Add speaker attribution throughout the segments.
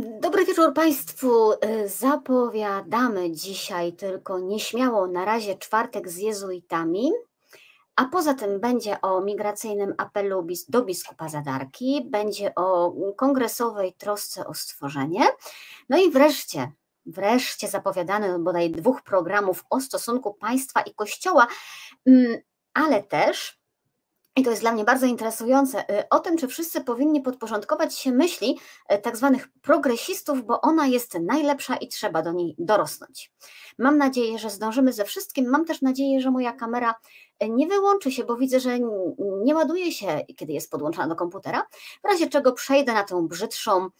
Speaker 1: Dobry wieczór Państwu. Zapowiadamy dzisiaj tylko nieśmiało na razie czwartek z jezuitami, a poza tym będzie o migracyjnym apelu do biskupa Zadarki, będzie o kongresowej trosce o stworzenie, no i wreszcie wreszcie zapowiadany bodaj dwóch programów o stosunku państwa i kościoła, mm, ale też i to jest dla mnie bardzo interesujące, y, o tym, czy wszyscy powinni podporządkować się myśli y, tak zwanych progresistów, bo ona jest najlepsza i trzeba do niej dorosnąć. Mam nadzieję, że zdążymy ze wszystkim. Mam też nadzieję, że moja kamera y, nie wyłączy się, bo widzę, że nie ładuje się, kiedy jest podłączona do komputera. W razie czego przejdę na tą brzydszą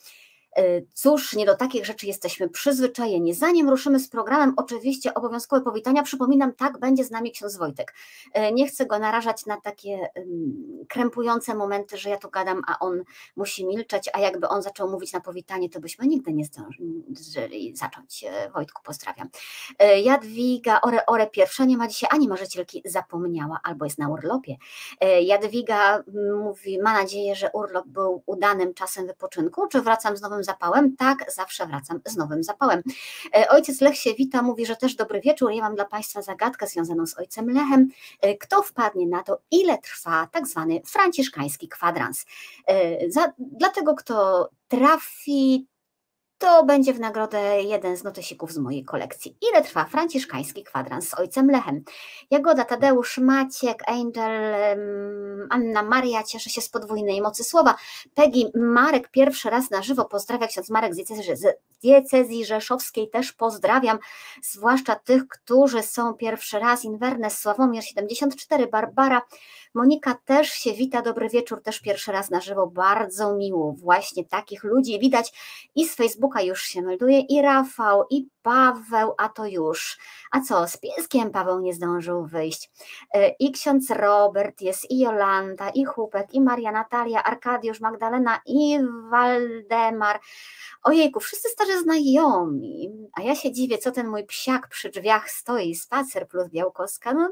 Speaker 1: cóż, nie do takich rzeczy jesteśmy przyzwyczajeni. Zanim ruszymy z programem, oczywiście obowiązkowe powitania. Przypominam, tak, będzie z nami ksiądz Wojtek. E, nie chcę go narażać na takie krępujące momenty, że ja tu gadam, a on musi milczeć, a jakby on zaczął mówić na powitanie, to byśmy nigdy nie zdążyli zacząć. E, Wojtku, pozdrawiam. Jadwiga, ore, ore pierwsza, nie ma dzisiaj ani marzycielki, zapomniała, albo jest na urlopie. Jadwiga mówi, ma nadzieję, że urlop był udanym czasem wypoczynku, czy wracam z nowym nowym zapałem? Tak, zawsze wracam z nowym zapałem. E, ojciec Lech się wita, mówi, że też dobry wieczór. Ja mam dla Państwa zagadkę związaną z ojcem Lechem. E, kto wpadnie na to, ile trwa tak zwany franciszkański kwadrans? E, dlatego, kto trafi, to będzie w nagrodę jeden z notesików z mojej kolekcji. Ile trwa franciszkański kwadrans z ojcem Lechem? Jagoda, Tadeusz, Maciek, Angel, Anna Maria cieszy się z podwójnej mocy słowa. Peggy, Marek pierwszy raz na żywo pozdrawia ksiądz Marek z diecezji, z diecezji rzeszowskiej też pozdrawiam, zwłaszcza tych, którzy są pierwszy raz. Inverness, Sławomir 74, Barbara, Monika też się wita, dobry wieczór, też pierwszy raz na żywo, bardzo miło, właśnie takich ludzi widać i z Facebooka już się melduje i Rafał, i Paweł, a to już. A co, z pieskiem Paweł nie zdążył wyjść. E, I ksiądz Robert jest, i Jolanta, i Chupek, i Maria Natalia, Arkadiusz, Magdalena, i Waldemar. Ojejku, wszyscy starzy znajomi. A ja się dziwię, co ten mój psiak przy drzwiach stoi, spacer plus Białkowska. No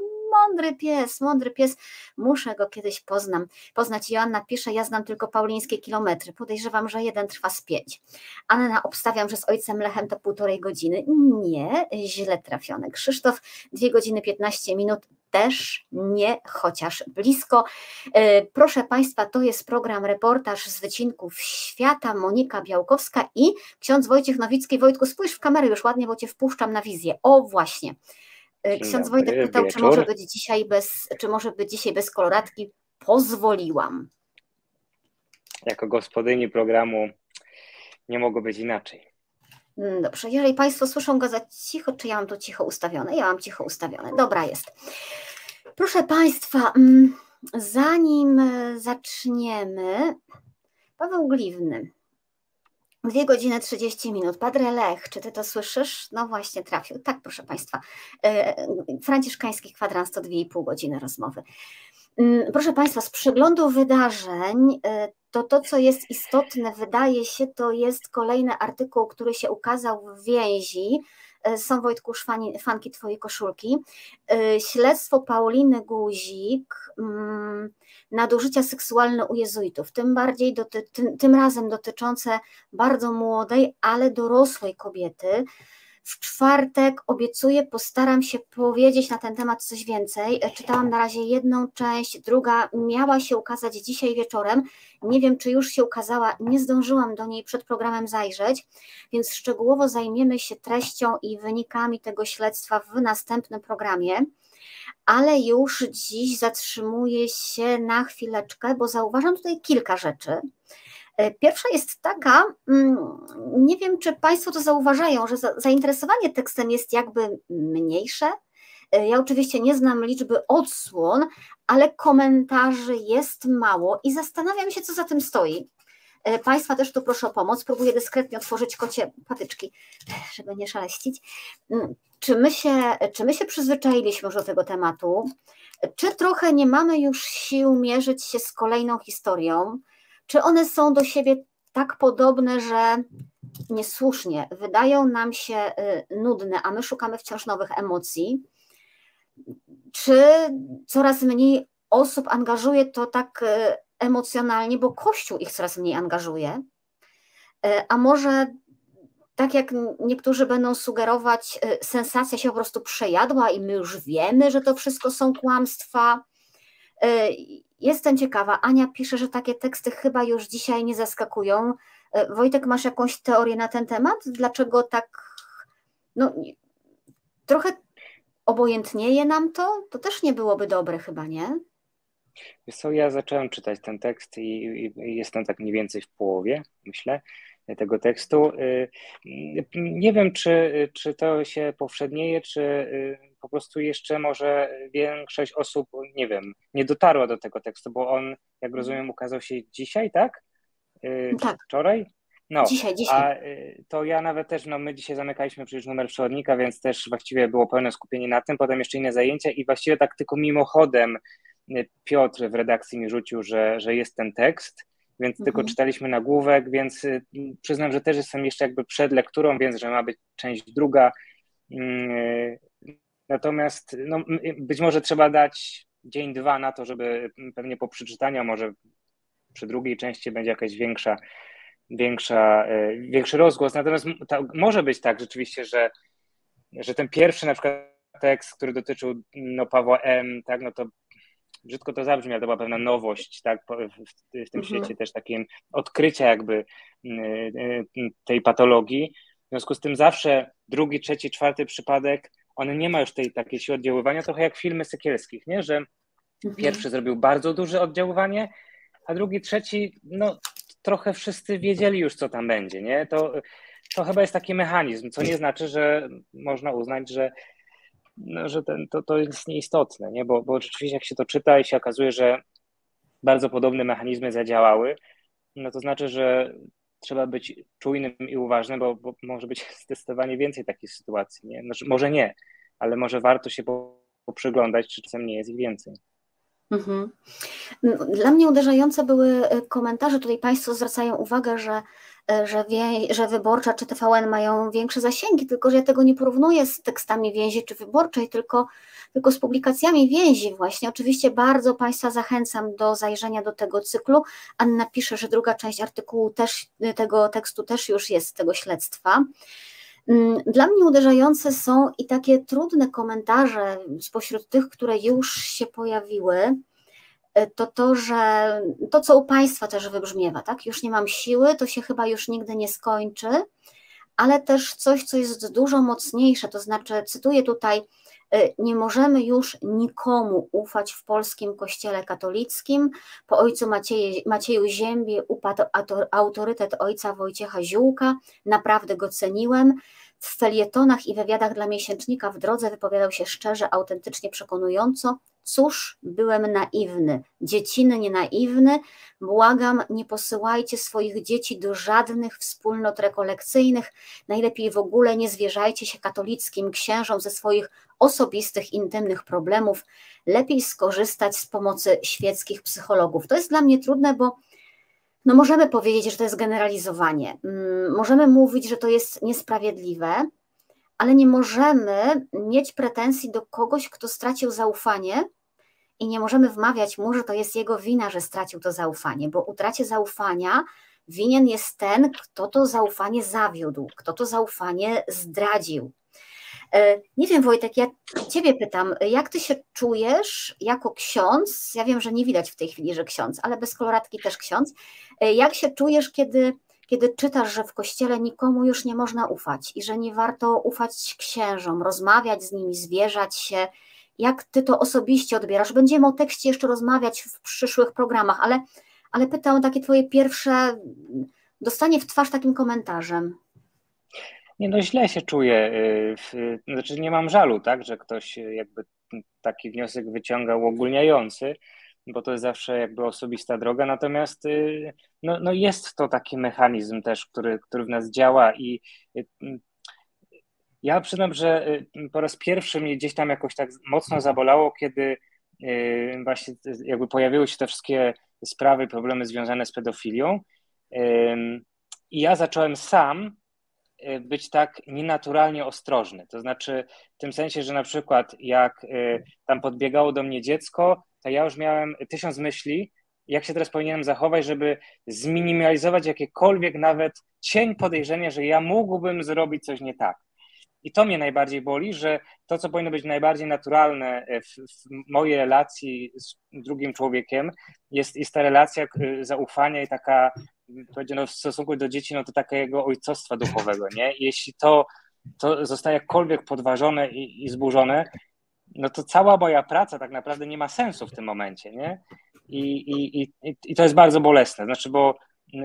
Speaker 1: mądry pies, mądry pies, muszę go kiedyś poznam, poznać. Joanna pisze, ja znam tylko paulińskie kilometry, podejrzewam, że jeden trwa z pięć. Anna, obstawiam, że z ojcem Lechem to półtorej godziny. Nie, źle trafione. Krzysztof, dwie godziny 15 minut, też nie, chociaż blisko. E, proszę Państwa, to jest program reportaż z wycinków świata, Monika Białkowska i ksiądz Wojciech Nowicki. Wojtku, spójrz w kamerę już ładnie, bo Cię wpuszczam na wizję. O, właśnie. E, ksiądz Wojtek pytał, czy może być dzisiaj bez, czy może być dzisiaj bez koloratki. Pozwoliłam.
Speaker 2: Jako gospodyni programu nie mogło być inaczej.
Speaker 1: Mm, dobrze, jeżeli Państwo słyszą go za cicho, czy ja mam to cicho ustawione? Ja mam cicho ustawione. Dobra jest. Proszę Państwa, mm, zanim e, zaczniemy, Paweł Gliwny. Dwie godziny 30 minut. Padre Lech, czy ty to słyszysz? No właśnie, trafił. Tak, proszę Państwa. E, franciszkański kwadrans to 2,5 godziny rozmowy. Mm, proszę Państwa, z przeglądu wydarzeń e, to to, co jest istotne, wydaje się, to jest kolejny artykuł, który się ukazał w więzi. E, są Wojtku fanki Twojej koszulki. E, śledztwo Pauliny Guzik, mm, nadużycia seksualne u jezuitów, tym bardziej doty, tym, tym razem dotyczące bardzo młodej, ale dorosłej kobiety, w czwartek obiecuję, postaram się powiedzieć na ten temat coś więcej. Czytałam na razie jedną część, druga miała się ukazać dzisiaj wieczorem. Nie wiem, czy już się ukazała, nie zdążyłam do niej przed programem zajrzeć, więc szczegółowo zajmiemy się treścią i wynikami tego śledztwa w następnym programie. Ale już dziś zatrzymuję się na chwileczkę, bo zauważam tutaj kilka rzeczy. E, pierwsza jest taka, mm, nie wiem, czy Państwo to zauważają, że zainteresowanie tekstem jest jakby mniejsze. E, ja oczywiście nie znam liczby odsłon, ale komentarzy jest mało i zastanawiam się, co za tym stoi. E, państwa też tu proszę o pomoc. Próbuję dyskretnie otworzyć kocie patyczki, żeby nie szaleścić. Mm, czy my się, czy my się przyzwyczailiśmy już do tego tematu? Czy trochę nie mamy już sił mierzyć się z kolejną historią? Czy one są do siebie tak podobne, że niesłusznie wydają nam się y, nudne, a my szukamy wciąż nowych emocji? Czy coraz mniej osób angażuje to tak y, emocjonalnie, bo Kościół ich coraz mniej angażuje? A może tak jak niektórzy będą sugerować, sensacja się po prostu przejadła i my już wiemy, że to wszystko są kłamstwa. Jestem ciekawa. Ania pisze, że takie teksty chyba już dzisiaj nie zaskakują. Wojtek, masz jakąś teorię na ten temat? Dlaczego tak, no, trochę obojętnieje nam to? To też nie byłoby dobre chyba, nie?
Speaker 2: Wiesz ja zacząłem czytać ten tekst i, i jestem tak mniej więcej w połowie, myślę, tego tekstu. Y, nie wiem, czy, czy to się powszednieje, czy y, po prostu jeszcze może większość osób, nie wiem, nie dotarła do tego tekstu, bo on, jak rozumiem, ukazał się dzisiaj, tak?
Speaker 1: Y, tak.
Speaker 2: Wczoraj?
Speaker 1: No, dzisiaj, dzisiaj.
Speaker 2: A to ja nawet też, no my dzisiaj zamykaliśmy przecież numer przewodnika, więc też właściwie było pełne skupienie na tym, potem jeszcze inne zajęcia i właściwie tak tylko mimochodem Piotr w redakcji mi rzucił, że, że jest ten tekst, więc mhm. tylko czytaliśmy nagłówek, więc przyznam, że też jestem jeszcze jakby przed lekturą, więc że ma być część druga. Mm, Natomiast no, być może trzeba dać dzień, dwa na to, żeby pewnie po przeczytaniu, może przy drugiej części będzie jakaś większa, większa, większy rozgłos. Natomiast ta, może być tak rzeczywiście, że, że ten pierwszy na przykład tekst, który dotyczył no, Pawła M., tak, no to brzydko to zabrzmi, ale to była pewna nowość tak, w, w tym mhm. świecie też takim odkrycia jakby e, e, tej patologii. W związku z tym zawsze drugi, trzeci, czwarty przypadek on nie ma już tej takiej siły oddziaływania, trochę jak filmy Sekielskich, nie? że mhm. pierwszy zrobił bardzo duże oddziaływanie, a drugi, trzeci, no trochę wszyscy wiedzieli już, co tam będzie. Nie? To, to chyba jest taki mechanizm, co nie znaczy, że można uznać, że, że ten, to, to jest nieistotne, nie? Bo, bo rzeczywiście jak się to czyta i się okazuje, że bardzo podobne mechanizmy zadziałały, no to znaczy, że trzeba być czujnym i uważnym, bo, bo może być zdecydowanie więcej takich sytuacji. Nie? Znaczy, może nie, ale może warto się poprzyglądać, czy czasem nie jest ich więcej.
Speaker 1: Mhm. Dla mnie uderzające były e, komentarze. Tutaj Państwo zwracają uwagę, że, że, wie, że wyborcza czy TVN mają większe zasięgi, tylko że ja tego nie porównuję z tekstami więzi czy wyborczej, tylko, tylko z publikacjami więzi właśnie. Oczywiście bardzo Państwa zachęcam do zajrzenia do tego cyklu. Anna pisze, że druga część artykułu też, tego tekstu też już jest z tego śledztwa. Mm, dla mnie uderzające są i takie trudne komentarze spośród tych, które już się pojawiły, e, to to, że to, co u Państwa też wybrzmiewa, tak? Już nie mam siły, to się chyba już nigdy nie skończy, ale też coś, co jest dużo mocniejsze, to znaczy, cytuję tutaj, e, nie możemy już nikomu ufać w polskim kościele katolickim. Po ojcu Macieju, Macieju Ziębie upadł autorytet ojca Wojciecha Ziółka, naprawdę go ceniłem. W felietonach i wywiadach dla miesięcznika w drodze wypowiadał się szczerze, autentycznie przekonująco. Cóż, byłem naiwny, dzieciny nie naiwny. Błagam, nie posyłajcie swoich dzieci do żadnych wspólnot rekolekcyjnych. Najlepiej w ogóle nie zwierzajcie się katolickim księżom ze swoich osobistych, intymnych problemów. Lepiej skorzystać z pomocy świeckich psychologów. To jest dla mnie trudne, bo no możemy powiedzieć, że to jest generalizowanie. Mm, możemy mówić, że to jest niesprawiedliwe, ale nie możemy mieć pretensji do kogoś, kto stracił zaufanie i nie możemy wmawiać mu, że to jest jego wina, że stracił to zaufanie, bo utracie zaufania winien jest ten, kto to zaufanie zawiódł, kto to zaufanie zdradził. E, nie wiem, Wojtek, ja Ciebie pytam, jak Ty się czujesz jako ksiądz? Ja wiem, że nie widać w tej chwili, że ksiądz, ale bez koloratki też ksiądz. E, jak się czujesz, kiedy, kiedy czytasz, że w kościele nikomu już nie można ufać i że nie warto ufać księżom, rozmawiać z nimi, zwierzać się? Jak Ty to osobiście odbierasz? Będziemy o tekście jeszcze rozmawiać w przyszłych programach, ale, ale pytam o takie Twoje pierwsze dostanie w twarz takim komentarzem.
Speaker 2: Nie no, źle się czuję. Y, znaczy nie mam żalu, tak, że ktoś jakby taki wniosek wyciąga uogólniający, bo to jest zawsze jakby osobista droga, natomiast y, no, no jest to taki mechanizm też, który, który w nas działa i y, ja przyznam, że po raz pierwszy mnie gdzieś tam jakoś tak mocno zabolało, kiedy właśnie jakby pojawiły się te wszystkie sprawy, problemy związane z pedofilią i ja zacząłem sam Y, być tak nienaturalnie ostrożny. To znaczy w tym sensie, że na przykład jak y, tam podbiegało do mnie dziecko, to ja już miałem tysiąc myśli, jak się teraz powinienem zachować, żeby zminimalizować jakiekolwiek nawet cień podejrzenia, że ja mógłbym zrobić coś nie tak. I to mnie najbardziej boli, że to, co powinno być najbardziej naturalne w, w mojej relacji z drugim człowiekiem, jest, jest ta relacja zaufania i taka, powiedziano w stosunku do dzieci, no to takiego ojcostwa duchowego, nie? Jeśli to, to zostaje jakkolwiek podważone i, i zburzone, no to cała moja praca tak naprawdę nie ma sensu w tym momencie, nie? I, i, i, i to jest bardzo bolesne, znaczy, bo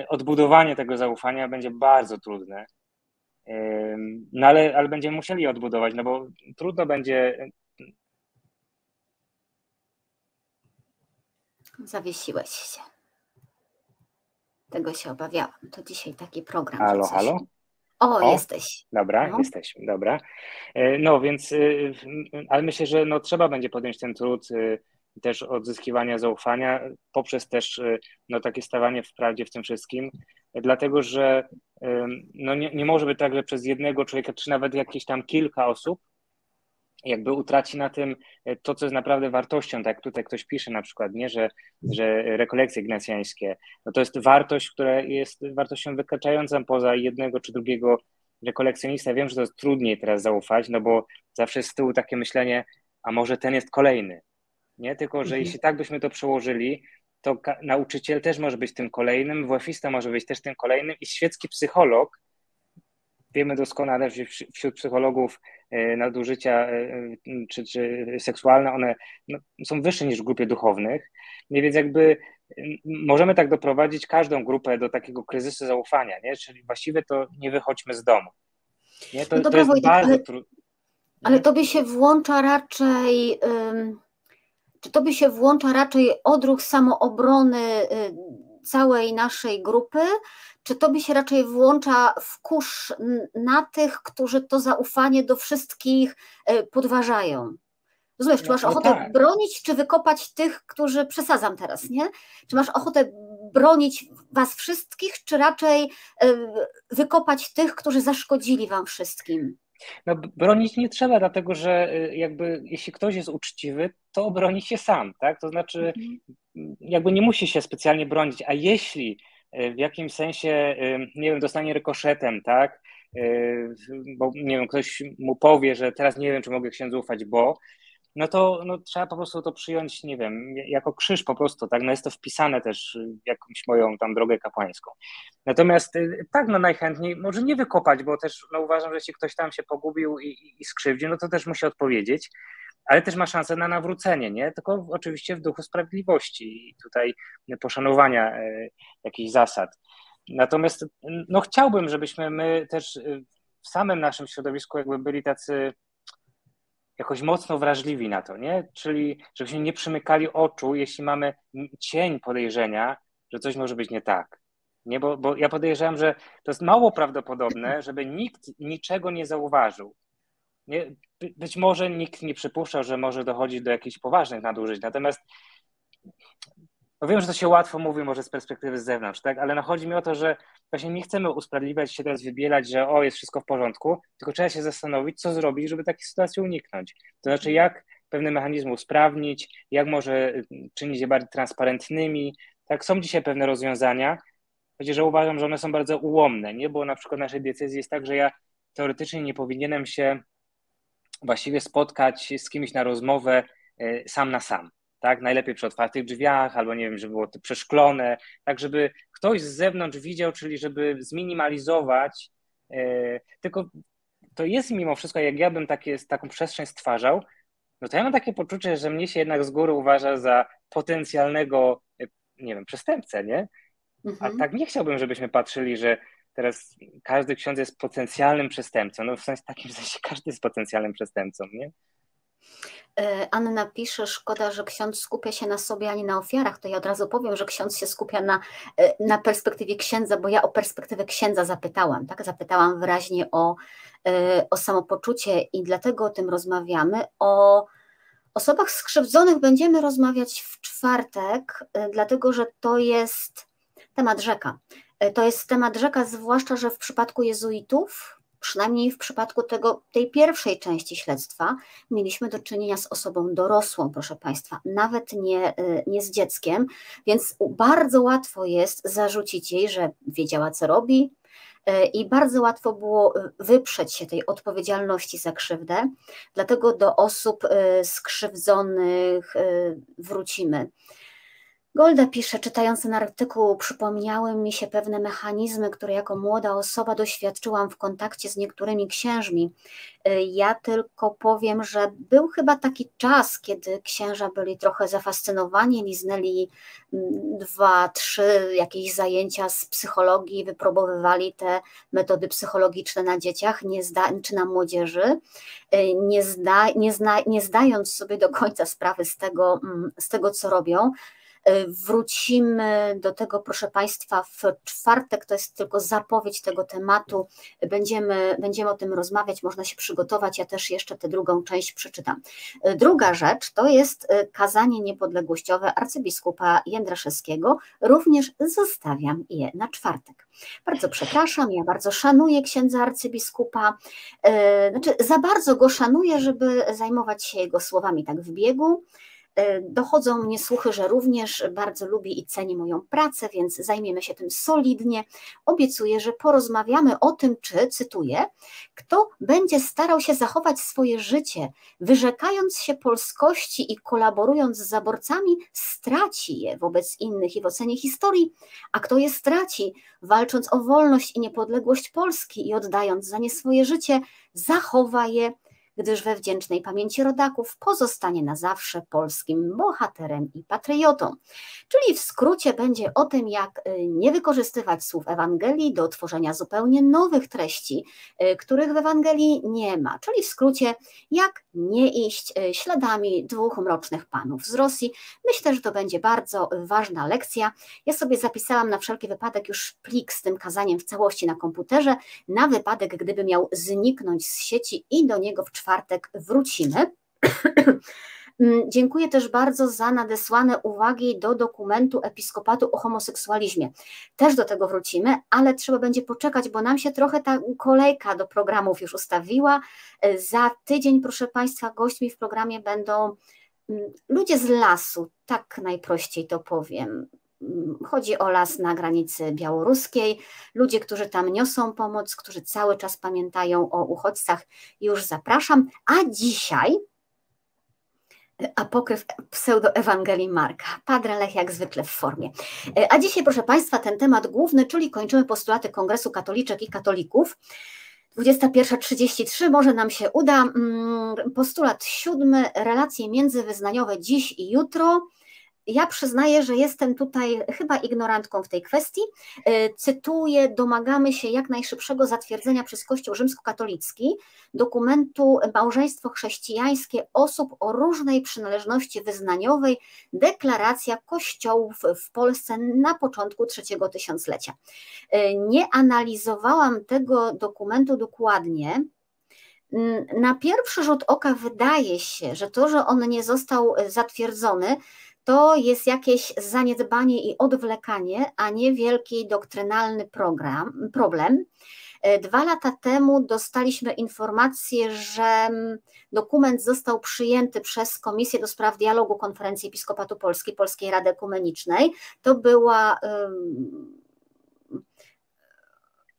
Speaker 2: odbudowanie tego zaufania będzie bardzo trudne. No ale, ale będziemy musieli odbudować, no bo trudno będzie.
Speaker 1: Zawiesiłeś się. Tego się obawiałam. To dzisiaj taki program.
Speaker 2: Halo, halo?
Speaker 1: O, o, jesteś.
Speaker 2: Dobra, no. jesteśmy, dobra. E, no więc, y, ale myślę, że no, trzeba będzie podjąć ten trud y, też odzyskiwania zaufania poprzez też no, takie stawanie w prawdzie w tym wszystkim, dlatego że no, nie, nie może być tak, że przez jednego człowieka, czy nawet jakieś tam kilka osób, jakby utraci na tym e, to, co jest naprawdę wartością, tak jak tutaj ktoś pisze na przykład, nie, że, że rekolekcje ignacjańskie, no to jest wartość, która jest wartością wykraczającą poza jednego czy drugiego rekolekcjonista. Wiem, że to jest trudniej teraz zaufać, no bo zawsze jest z tyłu takie myślenie, a może ten jest kolejny, nie? Tylko, że mhm. jeśli tak byśmy to przełożyli, to nauczyciel też może być tym kolejnym, WF-ista może być też tym kolejnym i świecki psycholog, wiemy doskonale, że wśród psychologów e, nadużycia e, czy, czy seksualne, one no, są wyższe niż w grupie duchownych, więc jakby możemy tak doprowadzić każdą grupę do takiego kryzysu zaufania, nie? czyli właściwie to nie wychodźmy z domu. Nie? To, no dobra, to jest bardzo trudne.
Speaker 1: Ale tobie się włącza raczej... Um czy to by się włącza raczej odruch samoobrony y, całej naszej grupy, czy to by się raczej włącza w kurz na tych, którzy to zaufanie do wszystkich y, podważają? Rozumiesz, czy no, masz no ochotę tak. bronić, czy wykopać tych, którzy przesadzam teraz, nie? Czy masz ochotę bronić was wszystkich, czy raczej y, wykopać tych, którzy zaszkodzili wam wszystkim?
Speaker 2: No, bronić nie trzeba, dlatego że y, jakby jeśli ktoś jest uczciwy, to obroni się sam, tak? To znaczy mhm. Jakby nie musi się specjalnie bronić, a jeśli y, w jakimś sensie, y, nie wiem, dostanie rykoszetem, tak? Bo nie wiem, ktoś mu powie, że teraz nie wiem, czy mogę księdzu ufać, bo no to no, trzeba po prostu to przyjąć, nie wiem, jako krzyż po prostu, tak, no jest to wpisane też w jakąś moją tam drogę kapłańską. Natomiast tak, no najchętniej, może nie wykopać, bo też no, uważam, że jeśli ktoś tam się pogubił i, i skrzywdził, no to też musi odpowiedzieć, ale też ma szansę na nawrócenie, nie? Tylko oczywiście w duchu sprawiedliwości i tutaj poszanowania y, jakichś zasad. Natomiast no chciałbym, żebyśmy my też y, w samym naszym środowisku jakby byli tacy jakoś mocno wrażliwi na to, nie? Czyli żebyśmy nie przymykali oczu, jeśli mamy cień podejrzenia, że coś może być nie tak. Nie, bo, bo ja podejrzewam, że to jest mało prawdopodobne, żeby nikt niczego nie zauważył. Nie, być może nikt nie przypuszczał, że może dochodzić do jakichś poważnych nadużyć, natomiast no wiem, że to się łatwo mówi może z perspektywy z zewnątrz, tak? ale no chodzi mi o to, że właśnie nie chcemy usprawiedliwiać się teraz, wybielać, że o, jest wszystko w porządku, tylko trzeba się zastanowić, co zrobić, żeby takiej sytuacji uniknąć. To znaczy, jak pewne mechanizmy usprawnić, jak może czynić je bardziej transparentnymi. Tak, są dzisiaj pewne rozwiązania, chociaż że uważam, że one są bardzo ułomne, nie? bo na przykład naszej decyzji jest tak, że ja teoretycznie nie powinienem się właściwie spotkać z kimś na rozmowę e, sam na sam tak? Najlepiej przy otwartych drzwiach, albo nie wiem, żeby było to przeszklone, tak żeby ktoś z zewnątrz widział, czyli żeby zminimalizować, e, tylko to jest mimo wszystko, jak ja bym takie, taką przestrzeń stwarzał, no to ja mam takie poczucie, że mnie się jednak z góry uważa za potencjalnego, e, nie wiem, przestępcę, nie? Mhm. A tak nie chciałbym, żebyśmy patrzyli, że teraz każdy ksiądz jest potencjalnym przestępcą. No w sensie takim sensie każdy jest potencjalnym przestępcą, nie?
Speaker 1: E, Anna pisze, szkoda, że ksiądz skupia się na sobie, a nie na ofiarach. To ja od razu powiem, że ksiądz się skupia na, e, na perspektywie księdza, bo ja o perspektywę księdza zapytałam, tak? Zapytałam wyraźnie o, e, o samopoczucie i dlatego o tym rozmawiamy. O osobach skrzywdzonych będziemy rozmawiać w czwartek, dlatego że to jest temat rzeka. To jest temat rzeka, zwłaszcza, że w przypadku jezuitów przynajmniej w przypadku tego, tej pierwszej części śledztwa, mieliśmy do czynienia z osobą dorosłą, proszę Państwa, nawet nie, y, nie z dzieckiem, więc bardzo łatwo jest zarzucić jej, że wiedziała, co robi, y, i bardzo łatwo było wyprzeć się tej odpowiedzialności za krzywdę, dlatego do osób skrzywdzonych wrócimy. Golda pisze, czytając ten artykuł, przypomniały mi się pewne mechanizmy, które jako młoda osoba doświadczyłam w kontakcie z niektórymi księżmi. Y, ja tylko powiem, że był chyba taki czas, kiedy księża byli trochę zafascynowani, liznęli mm, dwa, trzy jakieś zajęcia z psychologii, wypróbowywali te metody psychologiczne na dzieciach nie zda, czy na młodzieży, y, nie, zda, nie, zna, nie zdając sobie do końca sprawy z tego, mm, z tego co robią. Wrócimy do tego, proszę Państwa, w czwartek, to jest tylko zapowiedź tego tematu. Będziemy, będziemy o tym rozmawiać, można się przygotować. Ja też jeszcze tę drugą część przeczytam. Druga rzecz to jest e, kazanie niepodległościowe arcybiskupa Jędraszewskiego. Również zostawiam je na czwartek. Bardzo przepraszam, ja bardzo szanuję księdza arcybiskupa. Znaczy, za bardzo go szanuję, żeby zajmować się jego słowami tak w biegu. E, dochodzą mnie słuchy, że również bardzo lubi i ceni moją pracę, więc zajmiemy się tym solidnie. Obiecuję, że porozmawiamy o tym, czy, cytuję, kto będzie starał się zachować swoje życie, wyrzekając się polskości i kolaborując z zaborcami, straci je wobec innych i w ocenie historii, a kto je straci, walcząc o wolność i niepodległość Polski i oddając za nie swoje życie, zachowa je gdyż we wdzięcznej pamięci rodaków pozostanie na zawsze polskim bohaterem i patriotą. Czyli w skrócie będzie o tym, jak y, nie wykorzystywać słów Ewangelii do tworzenia zupełnie nowych treści, y, których w Ewangelii nie ma. Czyli w skrócie, jak nie iść y, śladami dwóch mrocznych panów z Rosji. Myślę, że to będzie bardzo ważna lekcja. Ja sobie zapisałam na wszelki wypadek już plik z tym kazaniem w całości na komputerze, na wypadek, gdyby miał zniknąć z sieci i do niego w czwartek wrócimy. Mm, dziękuję też bardzo za nadesłane uwagi do dokumentu Episkopatu o homoseksualizmie. Też do tego wrócimy, ale trzeba będzie poczekać, bo nam się trochę ta kolejka do programów już ustawiła. Za tydzień, proszę Państwa, gośćmi w programie będą mm, ludzie z lasu, tak najprościej to powiem. Mm, chodzi o las na granicy białoruskiej. Ludzie, którzy tam niosą pomoc, którzy cały czas pamiętają o uchodźcach, już zapraszam. A dzisiaj apokryf pseudo-Ewangelii Marka. Padre Lech jak zwykle w formie. A dzisiaj, proszę Państwa, ten temat główny, czyli kończymy postulaty Kongresu Katoliczek i Katolików. 21.33 może nam się uda. Mm, postulat siódmy, relacje międzywyznaniowe dziś i jutro. Ja przyznaję, że jestem tutaj chyba ignorantką w tej kwestii. E, cytuję: Domagamy się jak najszybszego zatwierdzenia przez Kościół Rzymskokatolicki dokumentu Małżeństwo chrześcijańskie osób o różnej przynależności wyznaniowej, deklaracja kościołów w Polsce na początku trzeciego tysiąclecia. E, nie analizowałam tego dokumentu dokładnie. Na pierwszy rzut oka wydaje się, że to, że on nie został zatwierdzony, to jest jakieś zaniedbanie i odwlekanie, a nie wielki doktrynalny program, problem. E, dwa lata temu dostaliśmy informację, że mm, dokument został przyjęty przez Komisję do Spraw Dialogu Konferencji Episkopatu Polski, Polskiej Rady Ekumenicznej. To była.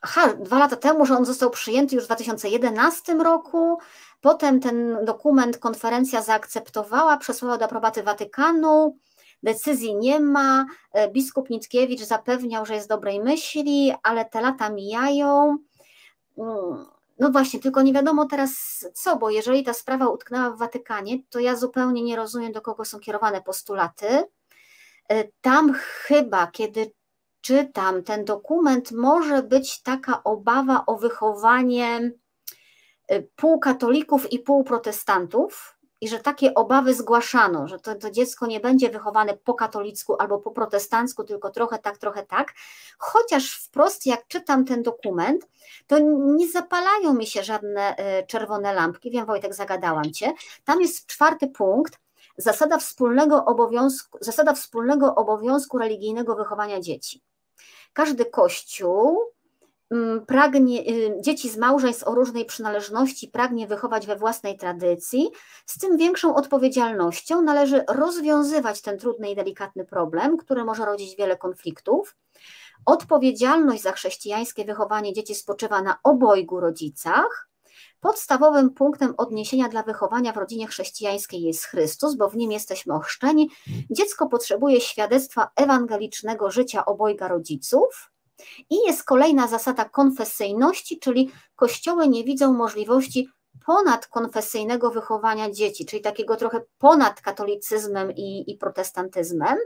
Speaker 1: Aha, dwa lata temu, że on został przyjęty już w 2011 roku. Potem ten dokument konferencja zaakceptowała, przesłała do aprobaty Watykanu. Decyzji nie ma. E, biskup Nickiewicz zapewniał, że jest dobrej myśli, ale te lata mijają. Mm, no właśnie, tylko nie wiadomo teraz co, bo jeżeli ta sprawa utknęła w Watykanie, to ja zupełnie nie rozumiem, do kogo są kierowane postulaty. E, tam chyba, kiedy czytam ten dokument, może być taka obawa o wychowanie Y, pół katolików i pół protestantów i że takie obawy zgłaszano, że to, to, dziecko nie będzie wychowane po katolicku albo po protestancku, tylko trochę tak, trochę tak. Chociaż wprost, jak czytam ten dokument, to nie zapalają mi się żadne y, czerwone lampki. Wiem, Wojtek, zagadałam cię. Tam jest czwarty punkt. Zasada wspólnego obowiązku, zasada wspólnego obowiązku religijnego wychowania dzieci. Każdy kościół mm, pragnie, y, dzieci z małżeństw o różnej przynależności pragnie wychować we własnej tradycji, z tym większą odpowiedzialnością należy rozwiązywać ten trudny i delikatny problem, który może rodzić wiele konfliktów. Odpowiedzialność za chrześcijańskie wychowanie dzieci spoczywa na obojgu rodzicach. Podstawowym punktem odniesienia dla wychowania w rodzinie chrześcijańskiej jest Chrystus, bo w nim jesteśmy ochrzczeni. Dziecko potrzebuje świadectwa ewangelicznego życia obojga rodziców. I jest kolejna zasada konfesyjności, czyli kościoły nie widzą możliwości ponadkonfesyjnego wychowania dzieci, czyli takiego trochę ponad katolicyzmem i, i protestantyzmem.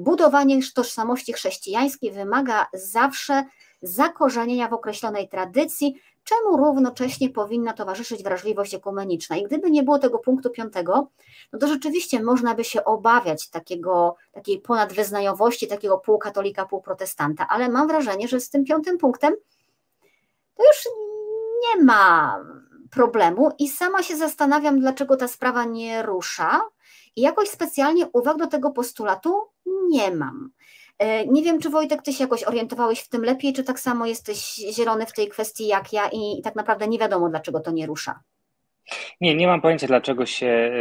Speaker 1: Budowanie tożsamości chrześcijańskiej wymaga zawsze zakorzenienia w określonej tradycji, czemu równocześnie powinna towarzyszyć wrażliwość ekumeniczna. I gdyby nie było tego punktu piątego, no to rzeczywiście można by się obawiać takiego, takiej ponadwyznajowości, takiego półkatolika, półprotestanta, ale mam wrażenie, że z tym piątym punktem to już nie ma problemu i sama się zastanawiam, dlaczego ta sprawa nie rusza i jakoś specjalnie uwag do tego postulatu nie mam. E, nie wiem, czy Wojtek, ty się jakoś orientowałeś w tym lepiej, czy tak samo jesteś zielony w tej kwestii jak ja i tak naprawdę nie wiadomo, dlaczego to nie rusza.
Speaker 2: Nie, nie mam pojęcia, dlaczego się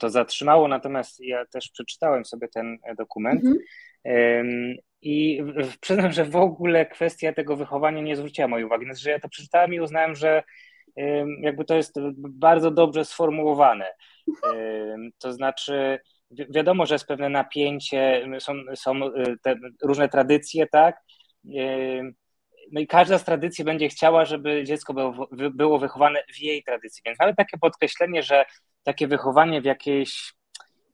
Speaker 2: to zatrzymało, natomiast ja też przeczytałem sobie ten dokument mhm. i przyznam, że w ogóle kwestia tego wychowania nie zwróciła mojej uwagi. Znaczy, że ja to przeczytałem i uznałem, że jakby to jest bardzo dobrze sformułowane. To znaczy, wiadomo, że jest pewne napięcie, są, są y, te różne tradycje, tak? Y, no i każda z tradycji będzie chciała, żeby dziecko było, było wychowane w jej tradycji. Więc nawet takie podkreślenie, że takie wychowanie w jakiejś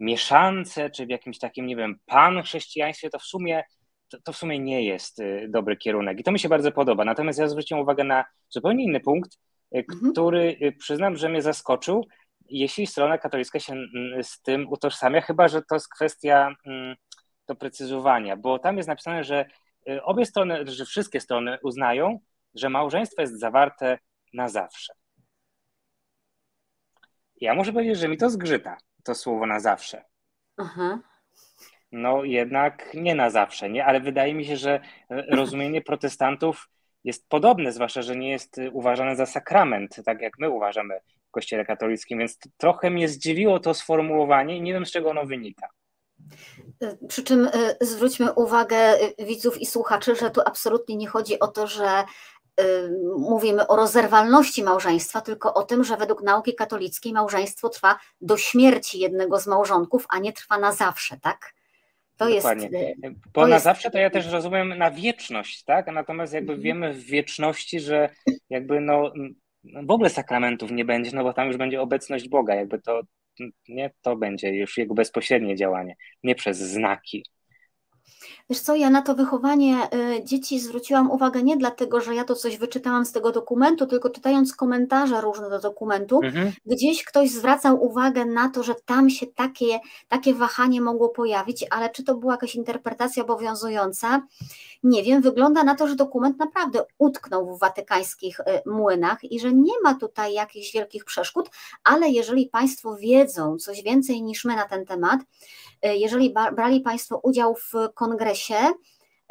Speaker 2: mieszance, czy w jakimś takim, nie wiem, pan chrześcijaństwie, to w sumie to, to, w sumie nie jest y, dobry kierunek. I to mi się bardzo podoba. Natomiast ja zwróciłem uwagę na zupełnie inny punkt, mhm. który przyznam, że mnie zaskoczył, jeśli strona katolicka się mm, z tym utożsamia, chyba że to jest kwestia mm, doprecyzowania, bo tam jest napisane, że y, obie strony, że wszystkie strony uznają, że małżeństwo jest zawarte na zawsze. Ja muszę powiedzieć, że mi to zgrzyta, to słowo na zawsze. Aha. No jednak nie na zawsze, nie? Ale wydaje mi się, że y, rozumienie protestantów jest podobne, zwłaszcza, że nie jest y, uważane za sakrament, tak jak my uważamy w Kościele katolickim, więc trochę mnie zdziwiło to sformułowanie i nie wiem, z czego ono wynika.
Speaker 1: Przy czym y, zwróćmy uwagę y, widzów i słuchaczy, że tu absolutnie nie chodzi o to, że mówimy o rozerwalności małżeństwa, tylko o tym, że według nauki katolickiej małżeństwo trwa do śmierci jednego z małżonków, a nie trwa na zawsze, tak?
Speaker 2: To Dokładnie. jest. Bo to na jest... zawsze to ja też rozumiem na wieczność, tak? Natomiast jakby mhm. wiemy w wieczności, że jakby no w ogóle sakramentów nie będzie, no bo tam już będzie obecność Boga, jakby to nie to będzie już jego bezpośrednie działanie, nie przez znaki.
Speaker 1: Wiesz co, ja na to wychowanie y, dzieci zwróciłam uwagę nie dlatego, że ja to coś wyczytałam z tego dokumentu, tylko czytając komentarze różne do dokumentu, mhm. gdzieś ktoś zwracał uwagę na to, że tam się takie, takie wahanie mogło pojawić, ale czy to była jakaś interpretacja obowiązująca? Nie wiem, wygląda na to, że dokument naprawdę utknął w watykańskich y, młynach i że nie ma tutaj jakichś wielkich przeszkód, ale jeżeli Państwo wiedzą coś więcej niż my na ten temat, jeżeli brali Państwo udział w kongresie,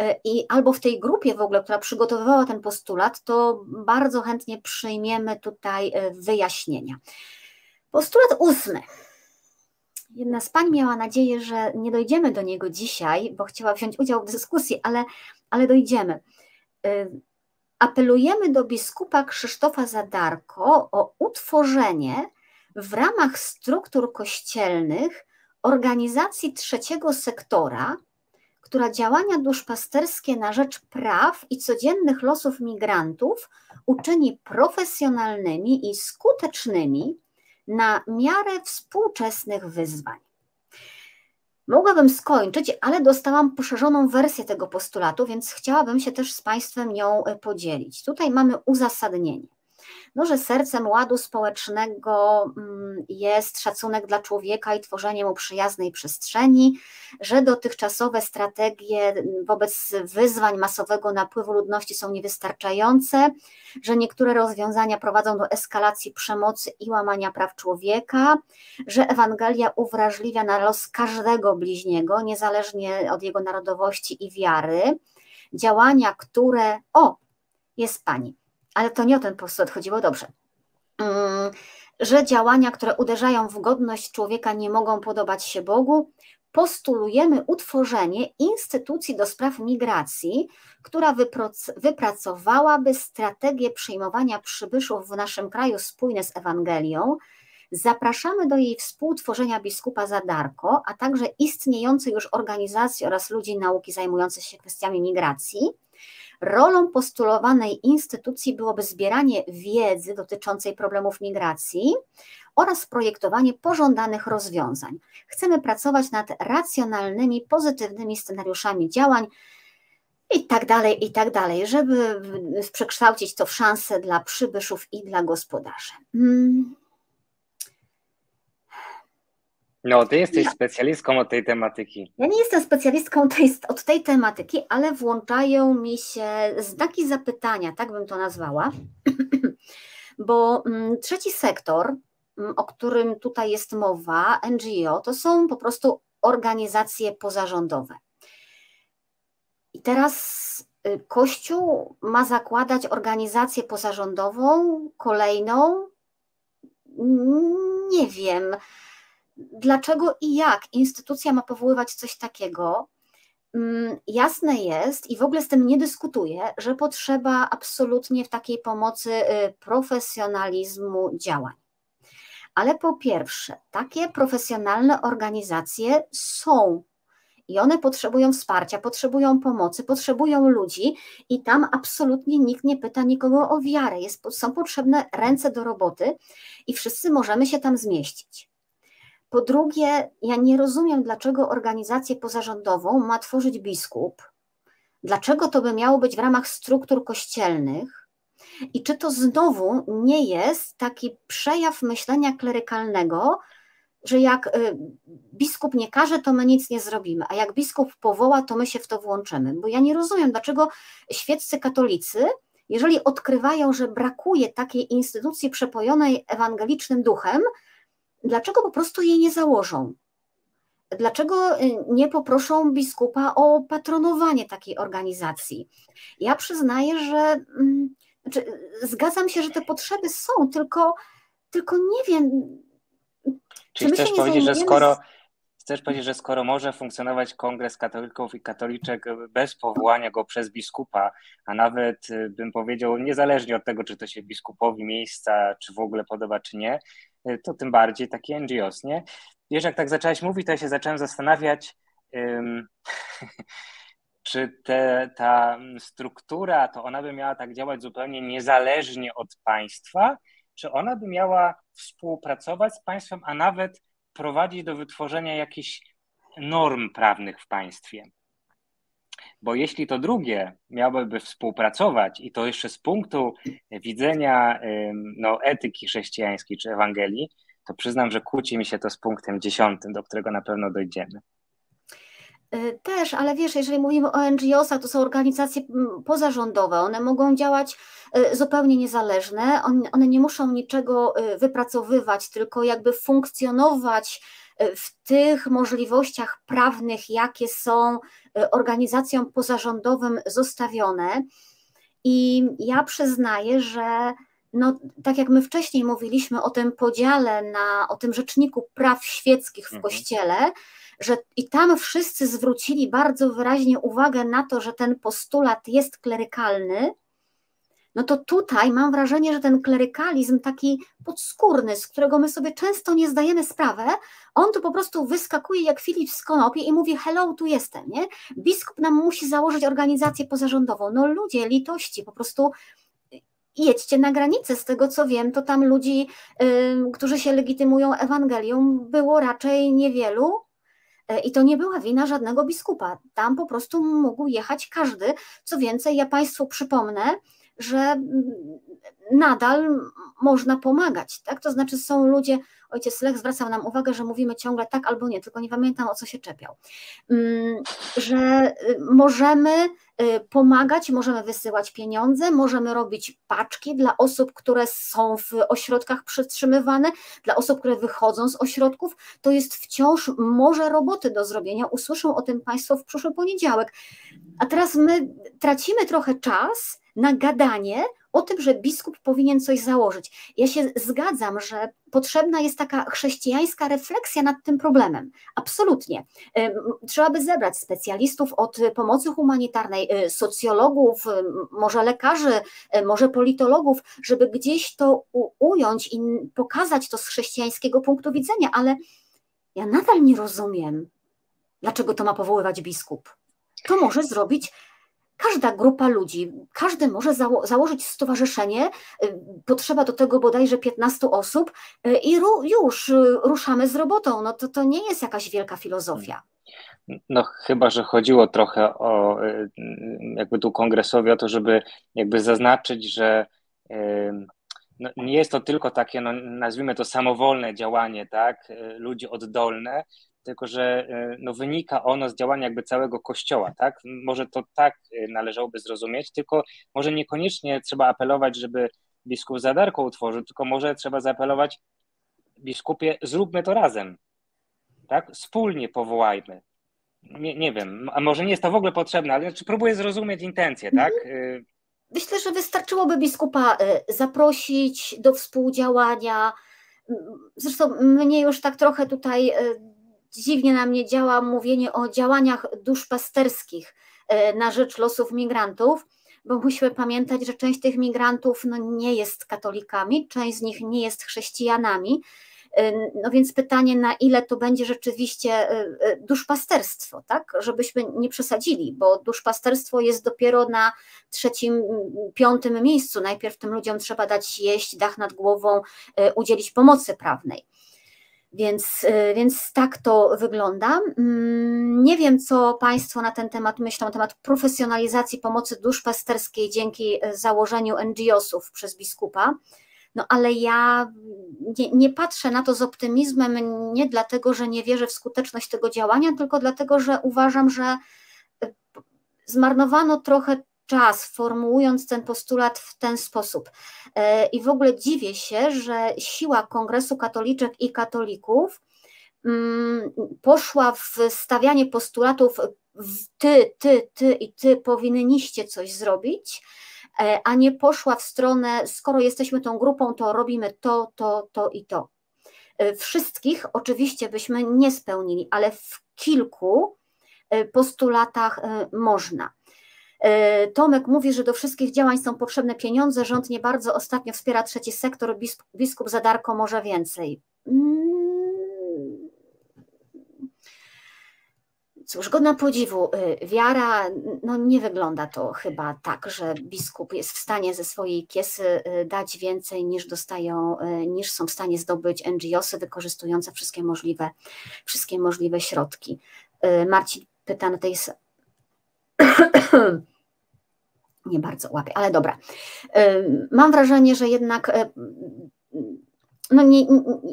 Speaker 1: y, i albo w tej grupie w ogóle, która przygotowywała ten postulat, to bardzo chętnie przyjmiemy tutaj wyjaśnienia. Postulat ósmy. Jedna z pań miała nadzieję, że nie dojdziemy do niego dzisiaj, bo chciała wziąć udział w dyskusji, ale ale dojdziemy. Apelujemy do biskupa Krzysztofa Zadarko o utworzenie w ramach struktur kościelnych organizacji trzeciego sektora, która działania duszpasterskie na rzecz praw i codziennych losów migrantów uczyni profesjonalnymi i skutecznymi na miarę współczesnych wyzwań. Mogłabym skończyć, ale dostałam poszerzoną wersję tego postulatu, więc chciałabym się też z Państwem nią podzielić. Tutaj mamy uzasadnienie no, że sercem ładu społecznego mm, jest szacunek dla człowieka i tworzenie mu przyjaznej przestrzeni, że dotychczasowe strategie wobec wyzwań masowego napływu ludności są niewystarczające, że niektóre rozwiązania prowadzą do eskalacji przemocy i łamania praw człowieka, że Ewangelia uwrażliwia na los każdego bliźniego, niezależnie od jego narodowości i wiary. Działania, które, o, jest pani. Ale to nie o ten postulat chodziło dobrze. Mm, że działania, które uderzają w godność człowieka, nie mogą podobać się Bogu, postulujemy utworzenie instytucji do spraw migracji, która wypracowałaby strategię przyjmowania przybyszów w naszym kraju spójne z Ewangelią. Zapraszamy do jej współtworzenia biskupa Zadarko, a także istniejące już organizacje oraz ludzi nauki zajmujących się kwestiami migracji. Rolą postulowanej instytucji byłoby zbieranie wiedzy dotyczącej problemów migracji oraz projektowanie pożądanych rozwiązań. Chcemy pracować nad racjonalnymi, pozytywnymi scenariuszami działań i tak dalej, i tak dalej, żeby przekształcić to w szansę dla przybyszów i dla gospodarzy.
Speaker 2: No, ty jesteś ja. specjalistką od tej tematyki.
Speaker 1: Ja nie jestem specjalistką tej, od tej tematyki, ale włączają mi się znaki zapytania, tak bym to nazwała, bo mm, trzeci sektor, mm, o którym tutaj jest mowa, NGO, to są po prostu organizacje pozarządowe. I teraz y, Kościół ma zakładać organizację pozarządową, kolejną. Nie wiem dlaczego i jak instytucja ma powoływać coś takiego, mm, jasne jest i w ogóle z tym nie dyskutuję, że potrzeba absolutnie w takiej pomocy y, profesjonalizmu działań. Ale po pierwsze, takie profesjonalne organizacje są i one potrzebują wsparcia, potrzebują pomocy, potrzebują ludzi i tam absolutnie nikt nie pyta nikogo o wiarę. Jest, są potrzebne ręce do roboty i wszyscy możemy się tam zmieścić. Po drugie, ja nie rozumiem, dlaczego organizację pozarządową ma tworzyć biskup. Dlaczego to by miało być w ramach struktur kościelnych? I czy to znowu nie jest taki przejaw myślenia klerykalnego, że jak y, biskup nie każe, to my nic nie zrobimy, a jak biskup powoła, to my się w to włączymy? Bo ja nie rozumiem, dlaczego świeccy katolicy, jeżeli odkrywają, że brakuje takiej instytucji przepojonej ewangelicznym duchem, dlaczego po prostu jej nie założą? Dlaczego y, nie poproszą biskupa o patronowanie takiej organizacji? Ja przyznaję, że mm, znaczy, zgadzam się, że te potrzeby są, tylko, tylko nie wiem.
Speaker 2: Czyli chcesz powiedzieć, że skoro chcesz powiedzieć, że skoro może funkcjonować kongres katolików i katoliczek bez powołania go przez biskupa, a nawet y, bym powiedział, niezależnie od tego, czy to się biskupowi miejsca, czy w ogóle podoba, czy nie, to tym bardziej taki NGOs, nie? Wiesz, jak tak zaczęłaś mówić, to ja się zacząłem zastanawiać, um, czy te, ta struktura, to ona by miała tak działać zupełnie niezależnie od państwa, czy ona by miała współpracować z państwem, a nawet prowadzić do wytworzenia jakichś norm prawnych w państwie. Bo jeśli to drugie miałoby współpracować i to jeszcze z punktu widzenia no, etyki chrześcijańskiej czy Ewangelii, to przyznam, że kłóci mi się to z punktem dziesiątym, do którego na pewno dojdziemy.
Speaker 1: Y, też, ale wiesz, jeżeli mówimy o NGO-sach, to są organizacje pozarządowe, one mogą działać y, zupełnie niezależne, one nie muszą niczego y, wypracowywać, tylko jakby funkcjonować w tych możliwościach prawnych, jakie są e, organizacjom pozarządowym zostawione. I ja przyznaję, że no, tak jak my wcześniej mówiliśmy o tym podziale na, o tym rzeczniku praw świeckich w mhm. kościele, że i tam wszyscy zwrócili bardzo wyraźnie uwagę na to, że ten postulat jest klerykalny, no to tutaj mam wrażenie, że ten klerykalizm taki podskórny, z którego my sobie często nie zdajemy sprawę, on tu po prostu wyskakuje jak Filip z konopi i mówi hello, tu jestem, nie? Biskup nam musi założyć organizację pozarządową. No ludzie, litości, po prostu jedźcie na granicę. Z tego co wiem, to tam ludzi, yy, którzy się legitymują Ewangelią, było raczej niewielu. Y, I to nie była wina żadnego biskupa. Tam po prostu mógł jechać każdy. Co więcej, ja Państwu przypomnę, że nadal można pomagać, tak? To znaczy są ludzie, ojciec Lech zwracał nam uwagę, że mówimy ciągle tak albo nie, tylko nie pamiętam o co się czepiał, mm, że y, możemy y, pomagać, możemy wysyłać pieniądze, możemy robić paczki dla osób, które są w ośrodkach przetrzymywane, dla osób, które wychodzą z ośrodków, to jest wciąż może roboty do zrobienia, usłyszą o tym Państwo w przyszły poniedziałek. A teraz my tracimy trochę czas, na gadanie o tym, że biskup powinien coś założyć. Ja się zgadzam, że potrzebna jest taka chrześcijańska refleksja nad tym problemem. Absolutnie. Trzeba by zebrać specjalistów od pomocy humanitarnej, y, socjologów, y, może lekarzy, y, może politologów, żeby gdzieś to ująć i pokazać to z chrześcijańskiego punktu widzenia, ale ja nadal nie rozumiem, dlaczego to ma powoływać biskup. To może zrobić każda grupa ludzi, każdy może zało założyć stowarzyszenie, y, potrzeba do tego bodajże 15 osób y, i ru już y, ruszamy z robotą. No to, to nie jest jakaś wielka filozofia.
Speaker 2: No chyba, że chodziło trochę o jakby tu kongresowi o to, żeby jakby zaznaczyć, że no, nie jest to tylko takie, no, nazwijmy to samowolne działanie, tak, ludzi oddolne, tylko że e, no, wynika ono z działania jakby całego Kościoła, tak? Może to tak e, należałoby zrozumieć, tylko może niekoniecznie trzeba apelować, żeby biskup Zadarko utworzył, tylko może trzeba zaapelować, biskupie, zróbmy to razem, tak? Wspólnie powołajmy. Nie, nie wiem, a może nie jest to w ogóle potrzebne, ale czy próbuję zrozumieć intencje, tak?
Speaker 1: Mhm. E, Myślę, że wystarczyłoby biskupa zaprosić do współdziałania. Zresztą mnie już tak trochę tutaj dziwnie na mnie działa mówienie o działaniach duszpasterskich e, na rzecz losów migrantów, bo musimy pamiętać, że część tych migrantów no, nie jest katolikami, część z nich nie jest chrześcijanami. E, no więc pytanie, na ile to będzie rzeczywiście e, duszpasterstwo, tak? Żebyśmy nie przesadzili, bo duszpasterstwo jest dopiero na trzecim, piątym miejscu. Najpierw tym ludziom trzeba dać jeść, dach nad głową, udzielić pomocy prawnej. Więc, y, więc tak to wygląda. Mm, nie wiem, co Państwo na ten temat myślą, na temat profesjonalizacji pomocy duszpasterskiej dzięki y, założeniu NGO-sów przez biskupa. No ale ja nie, nie, patrzę na to z optymizmem, nie dlatego, że nie wierzę w skuteczność tego działania, tylko dlatego, że uważam, że y, zmarnowano trochę czas, formułując ten postulat w ten sposób. E, I w ogóle dziwię się, że siła Kongresu Katoliczek i Katolików mm, poszła w stawianie postulatów ty, ty, ty i ty powinniście coś zrobić, e, a nie poszła w stronę, skoro jesteśmy tą grupą, to robimy to, to, to i to. E, wszystkich oczywiście byśmy nie spełnili, ale w kilku postulatach można. E, Tomek mówi, że do wszystkich działań są potrzebne pieniądze. Rząd nie bardzo ostatnio wspiera trzeci sektor, biskup, biskup za darko może więcej. Mm. Cóż, godna podziwu, y, wiara, no nie wygląda to chyba tak, że biskup jest w stanie ze swojej kiesy y, dać więcej niż dostają, niż są w stanie zdobyć NGOsy wykorzystujące wszystkie możliwe, wszystkie możliwe środki. Marcin pyta na tej nie bardzo łapię, ale dobra. Mam wrażenie, że jednak e, no nie,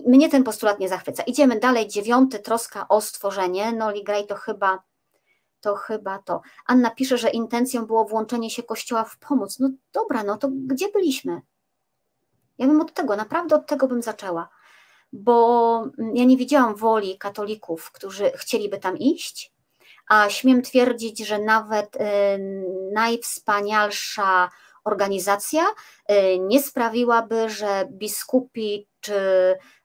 Speaker 1: mnie ten postulat nie zachwyca. Idziemy dalej. Dziewiąty, troska o stworzenie. No Ligray to chyba to chyba to. Anna pisze, że intencją było włączenie się Kościoła w pomoc. No dobra, no to gdzie byliśmy? Ja bym od tego, naprawdę od tego bym zaczęła, bo ja nie widziałam woli katolików, którzy chcieliby tam iść, a śmiem twierdzić, że nawet y, najwspanialsza organizacja y, nie sprawiłaby, że biskupi czy,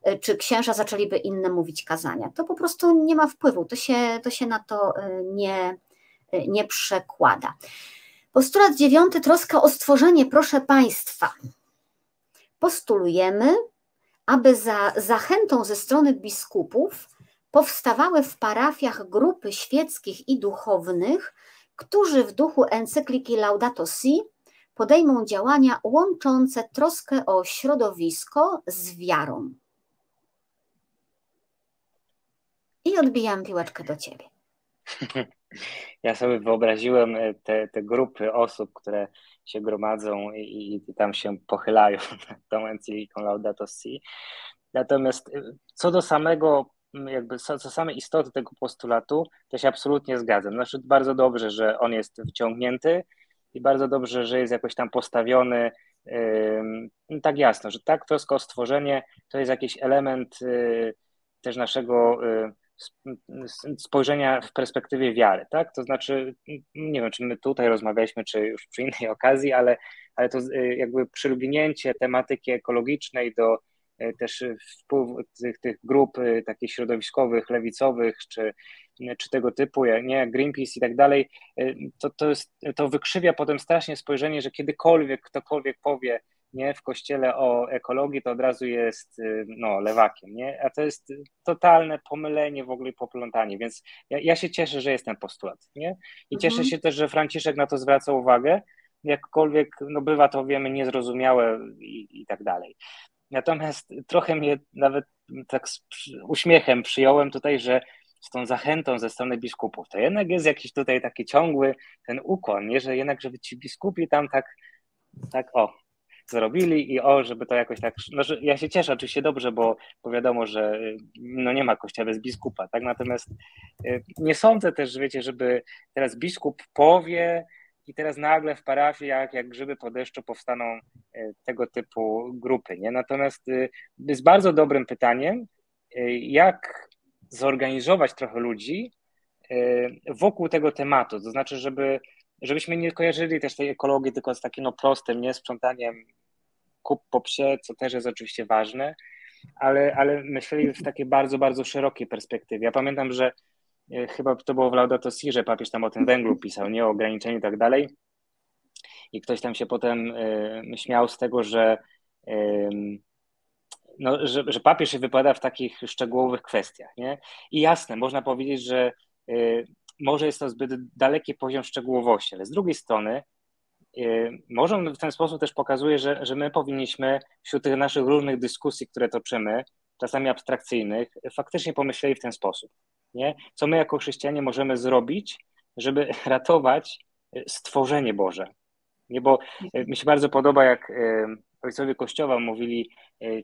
Speaker 1: y, czy księża zaczęliby inne mówić kazania. To po prostu nie ma wpływu, to się, to się na to nie, nie przekłada. Postulat dziewiąty, troska o stworzenie, proszę Państwa. Postulujemy, aby za zachętą ze strony biskupów powstawały w parafiach grupy świeckich i duchownych, którzy w duchu encykliki Laudato Si podejmą działania łączące troskę o środowisko z wiarą. I odbijam piłeczkę do ciebie.
Speaker 2: Ja sobie wyobraziłem e, te, te grupy osób, które się gromadzą i, i tam się pochylają tą encykliką Laudato Si. Natomiast e, co do samego jakby co, same istoty tego postulatu, to się absolutnie zgadzam. Znaczy bardzo dobrze, że on jest wciągnięty i bardzo dobrze, że jest jakoś tam postawiony yy, tak jasno, że tak troska o stworzenie to jest jakiś element yy, też naszego yy, spojrzenia w perspektywie wiary, tak? To znaczy, nie wiem, czy my tutaj rozmawialiśmy, czy już przy innej okazji, ale, ale to y, jakby przylgnięcie tematyki ekologicznej do też wpływu tych, tych grup y, takich środowiskowych, lewicowych, czy, czy tego typu, nie, Greenpeace i tak dalej, to, to, jest, to wykrzywia potem strasznie spojrzenie, że kiedykolwiek ktokolwiek powie, nie, w kościele o ekologii, to od razu jest no, lewakiem, nie? A to jest totalne pomylenie w ogóle poplątanie, więc ja, ja się cieszę, że jest ten postulat, nie? I mhm. cieszę się też, że Franciszek na to zwraca uwagę, jakkolwiek no, bywa to, wiemy, niezrozumiałe i, i tak dalej. Natomiast trochę mnie nawet tak z uśmiechem przyjąłem tutaj, że z tą zachętą ze strony biskupów, to jednak jest jakiś tutaj taki ciągły ten ukłon, nie? że jednak, żeby ci biskupi tam tak, tak o, zrobili i o, żeby to jakoś tak, no, że ja się cieszę oczywiście dobrze, bo, bo wiadomo, że no nie ma kościoła bez biskupa, tak, natomiast y, nie sądzę też, wiecie, żeby teraz biskup powie i teraz nagle w parafiach, jak grzyby po deszczu powstaną y, tego typu grupy, nie, natomiast y, jest bardzo dobrym pytaniem, jak zorganizować trochę ludzi wokół tego tematu, to znaczy, żeby żebyśmy nie kojarzyli też tej ekologii tylko z takim no, prostym, nie? Sprzątaniem kup po psie, co też jest oczywiście ważne, ale, ale myśleli w takiej bardzo, bardzo szerokiej perspektywie. Ja pamiętam, że e, chyba to było w Laudato Si, że papież tam o tym węglu pisał, nie o ograniczeniu i tak dalej. I ktoś tam się potem y, śmiał z tego, że, no, że, że papież się wypowiada w takich szczegółowych kwestiach. Nie? I jasne, można powiedzieć, że y, może jest to zbyt daleki poziom szczegółowości, ale z drugiej strony może on w ten sposób też pokazuje, że, że my powinniśmy wśród tych naszych różnych dyskusji, które toczymy, czasami abstrakcyjnych, faktycznie pomyśleli w ten sposób. Nie? Co my jako chrześcijanie możemy zrobić, żeby ratować y, stworzenie Boże. Nie, bo y, mi się bardzo podoba, jak ojcowie Kościoła mówili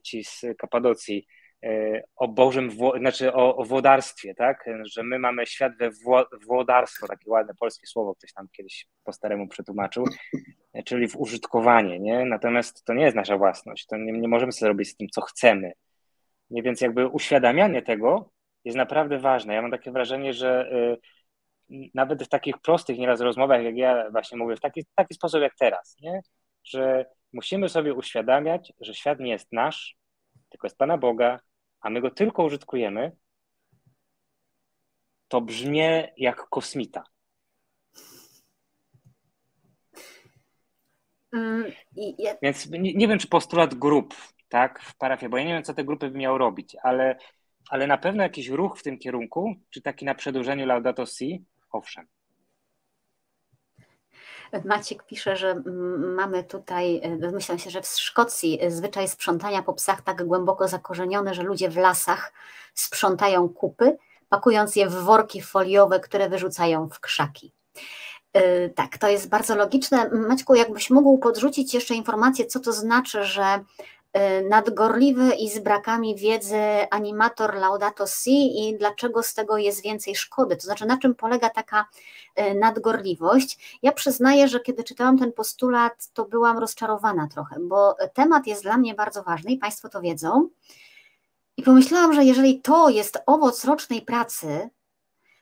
Speaker 2: ci z Kapadocji, E, o Bożym, znaczy o, o włodarstwie, tak? Że my mamy świat we włodarstwo, takie ładne polskie słowo, ktoś tam kiedyś po staremu przetłumaczył, e, czyli w użytkowanie, nie? Natomiast to nie jest nasza własność, to nie, nie możemy sobie robić z tym, co chcemy. Nie, więc jakby uświadamianie tego jest naprawdę ważne. Ja mam takie wrażenie, że y, nawet w takich prostych nieraz rozmowach, jak ja właśnie mówię, w taki, taki sposób jak teraz, nie? Że musimy sobie uświadamiać, że świat nie jest nasz, tylko jest Pana Boga, a my go tylko użytkujemy, to brzmi jak kosmita. Mm. Więc nie, nie, wiem, czy postulat grup tak, w parafii, bo ja nie wiem, co te grupy by miały robić, ale, ale na pewno jakiś ruch w tym kierunku, czy taki na przedłużeniu Laudato Si, owszem.
Speaker 1: Maciek pisze, że mamy tutaj, myślę się, że w Szkocji zwyczaj sprzątania po psach tak głęboko zakorzeniony, że ludzie w lasach sprzątają kupy, pakując je w worki foliowe, które wyrzucają w krzaki. Y, tak, to jest bardzo logiczne. Maćku, jakbyś mógł podrzucić jeszcze informację, co to znaczy, że nadgorliwy i z brakami wiedzy animator Laudato Si i dlaczego z tego jest więcej szkody, to znaczy na czym polega taka y, nadgorliwość. Ja przyznaję, że kiedy czytałam ten postulat, to byłam rozczarowana trochę, bo temat jest dla mnie bardzo ważny i Państwo to wiedzą. I pomyślałam, że jeżeli to jest owoc rocznej pracy,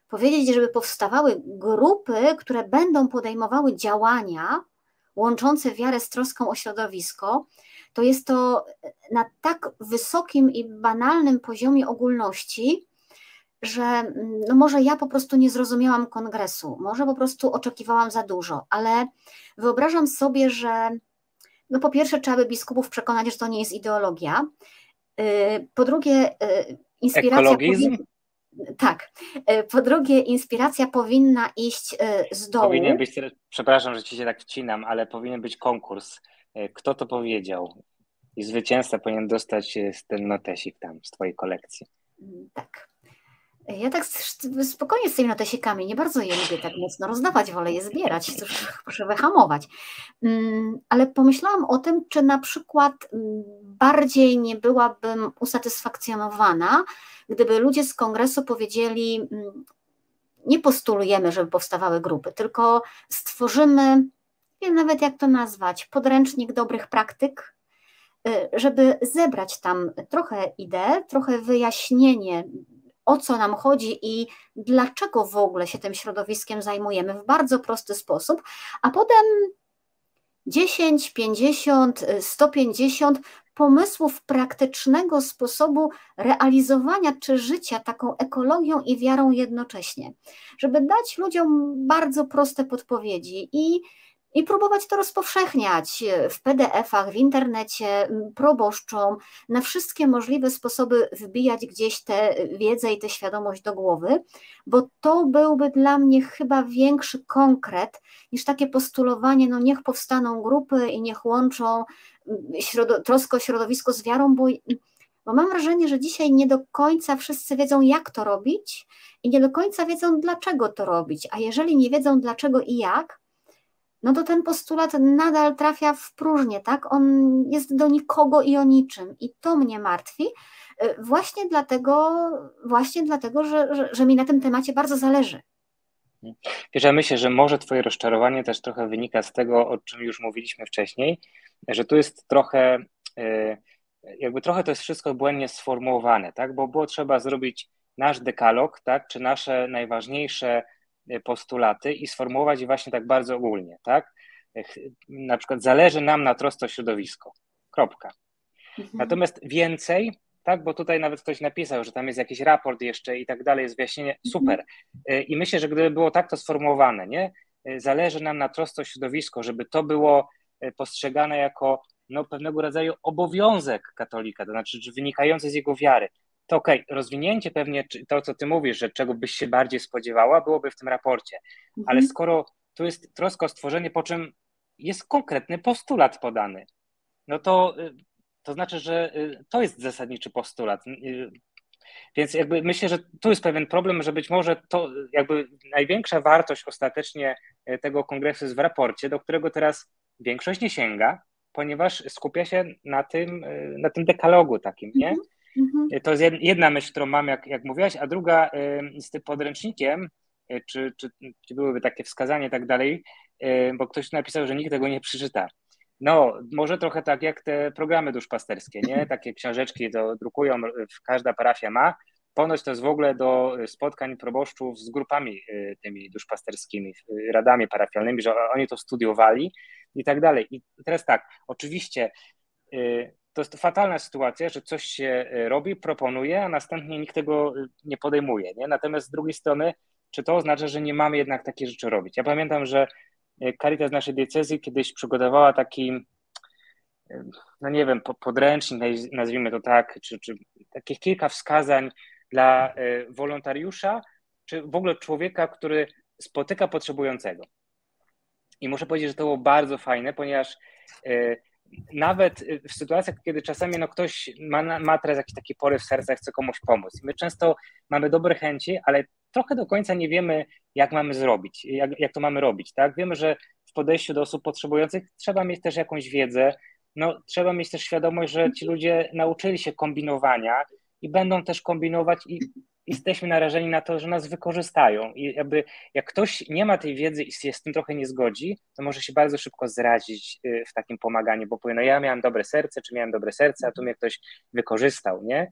Speaker 1: powiedzieć, żeby powstawały grupy, które będą podejmowały działania łączące wiarę z troską o środowisko, to jest to na tak wysokim i banalnym poziomie ogólności, że mm, no może ja po prostu nie zrozumiałam kongresu, może po prostu oczekiwałam za dużo, ale wyobrażam sobie, że no po pierwsze trzeba by biskupów przekonać, że to nie jest ideologia. Y, po drugie, y, inspiracja. Powinna, tak. Y, po drugie, inspiracja powinna iść z dołu.
Speaker 2: Powinien być, przepraszam, że ci się tak wcinam, ale powinien być konkurs kto to powiedział? I zwycięzca powinien dostać e, ten notesik tam z twojej kolekcji.
Speaker 1: Mm, tak. Ja tak spokojnie z tymi notesikami, nie bardzo je lubię tak mocno rozdawać, wolę je zbierać, cóż, muszę wyhamować. Mm, ale pomyślałam o tym, czy na przykład mm, bardziej nie byłabym usatysfakcjonowana, gdyby ludzie z kongresu powiedzieli, nie postulujemy, żeby powstawały grupy, tylko stworzymy wiem nawet jak to nazwać, podręcznik dobrych praktyk, y, żeby zebrać tam trochę idee, trochę wyjaśnienie o co nam chodzi i dlaczego w ogóle się tym środowiskiem zajmujemy w bardzo prosty sposób, a potem 10, 50, 150 pomysłów praktycznego sposobu realizowania czy życia taką ekologią i wiarą jednocześnie, żeby dać ludziom bardzo proste podpowiedzi i i próbować to rozpowszechniać w PDF-ach, w internecie, proboszczom, na wszystkie możliwe sposoby wbijać gdzieś tę wiedzę i tę świadomość do głowy, bo to byłby dla mnie chyba większy konkret niż takie postulowanie, no niech powstaną grupy i niech łączą środo, troskę o środowisko z wiarą, bo, bo mam wrażenie, że dzisiaj nie do końca wszyscy wiedzą, jak to robić i nie do końca wiedzą, dlaczego to robić, a jeżeli nie wiedzą dlaczego i jak, no to ten postulat nadal trafia w próżnię, tak? On jest do nikogo i o niczym. I to mnie martwi, y, właśnie dlatego, właśnie dlatego że, że, że mi na tym temacie bardzo zależy.
Speaker 2: Wiesz, ja myślę, że może Twoje rozczarowanie też trochę wynika z tego, o czym już mówiliśmy wcześniej, że tu jest trochę, y, jakby trochę to jest wszystko błędnie sformułowane, tak? Bo było trzeba zrobić nasz dekalog, tak? Czy nasze najważniejsze postulaty i sformułować je właśnie tak bardzo ogólnie, tak? Na przykład zależy nam na trosce o środowisko. Kropka. Mhm. Natomiast więcej, tak, bo tutaj nawet ktoś napisał, że tam jest jakiś raport jeszcze i tak dalej, jest wyjaśnienie, mhm. super. E, I myślę, że gdyby było tak to sformułowane, nie? E, zależy nam na trosce o środowisko, żeby to było postrzegane jako no, pewnego rodzaju obowiązek katolika, to znaczy wynikający z jego wiary to okej, okay, rozwinięcie pewnie to, co ty mówisz, że czego byś się bardziej spodziewała, byłoby w tym raporcie. Mhm. Ale skoro tu jest troska o stworzenie, po czym jest konkretny postulat podany, no to, y, to znaczy, że y, to jest zasadniczy postulat. Y, więc jakby myślę, że tu jest pewien problem, że być może to jakby największa wartość ostatecznie tego kongresu jest w raporcie, do którego teraz większość nie sięga, ponieważ skupia się na tym, na tym dekalogu takim, nie? Mhm. Mhm. To jest jedna myśl, którą mam, jak, jak mówiłaś, a druga z tym podręcznikiem, e, czy, czy, czy byłyby takie wskazanie i tak dalej, bo ktoś napisał, że nikt tego nie przeczyta. No, może trochę tak jak te programy duszpasterskie, nie? Takie książeczki to drukują, każda parafia ma. Ponoć to jest w ogóle do spotkań proboszczów z grupami tymi duszpasterskimi, radami parafialnymi, że oni to studiowali i tak dalej. I teraz tak, oczywiście to jest fatalna sytuacja, że coś się e, robi, proponuje, a następnie nikt tego e, nie podejmuje. Nie? Natomiast z drugiej strony, czy to oznacza, że nie mamy jednak takie rzeczy robić? Ja pamiętam, że e, Caritas naszej diecezji kiedyś przygotowała taki, no nie wiem, podręcznik, nazwijmy to tak, czy, czy takich kilka wskazań dla wolontariusza, czy w ogóle człowieka, który spotyka potrzebującego. I muszę powiedzieć, że to było bardzo fajne, ponieważ nawet y, w sytuacjach, kiedy czasami no, ktoś ma, ma teraz jakiś taki poryw serca, chce komuś pomóc. My często mamy dobre chęci, ale trochę do końca nie wiemy, jak mamy zrobić, jak, jak to mamy robić. Tak? Wiemy, że w podejściu do osób potrzebujących trzeba mieć też jakąś wiedzę, no, trzeba mieć też świadomość, że ci ludzie nauczyli się kombinowania i będą też kombinować i jesteśmy narażeni na to, że nas wykorzystają. I jakby jak ktoś nie ma tej wiedzy i się z tym trochę nie zgodzi, to może się bardzo szybko zrazić y, w takim pomaganiu, bo powie, no ja miałem dobre serce, czy miałem dobre serce, a tu mnie ktoś wykorzystał, nie?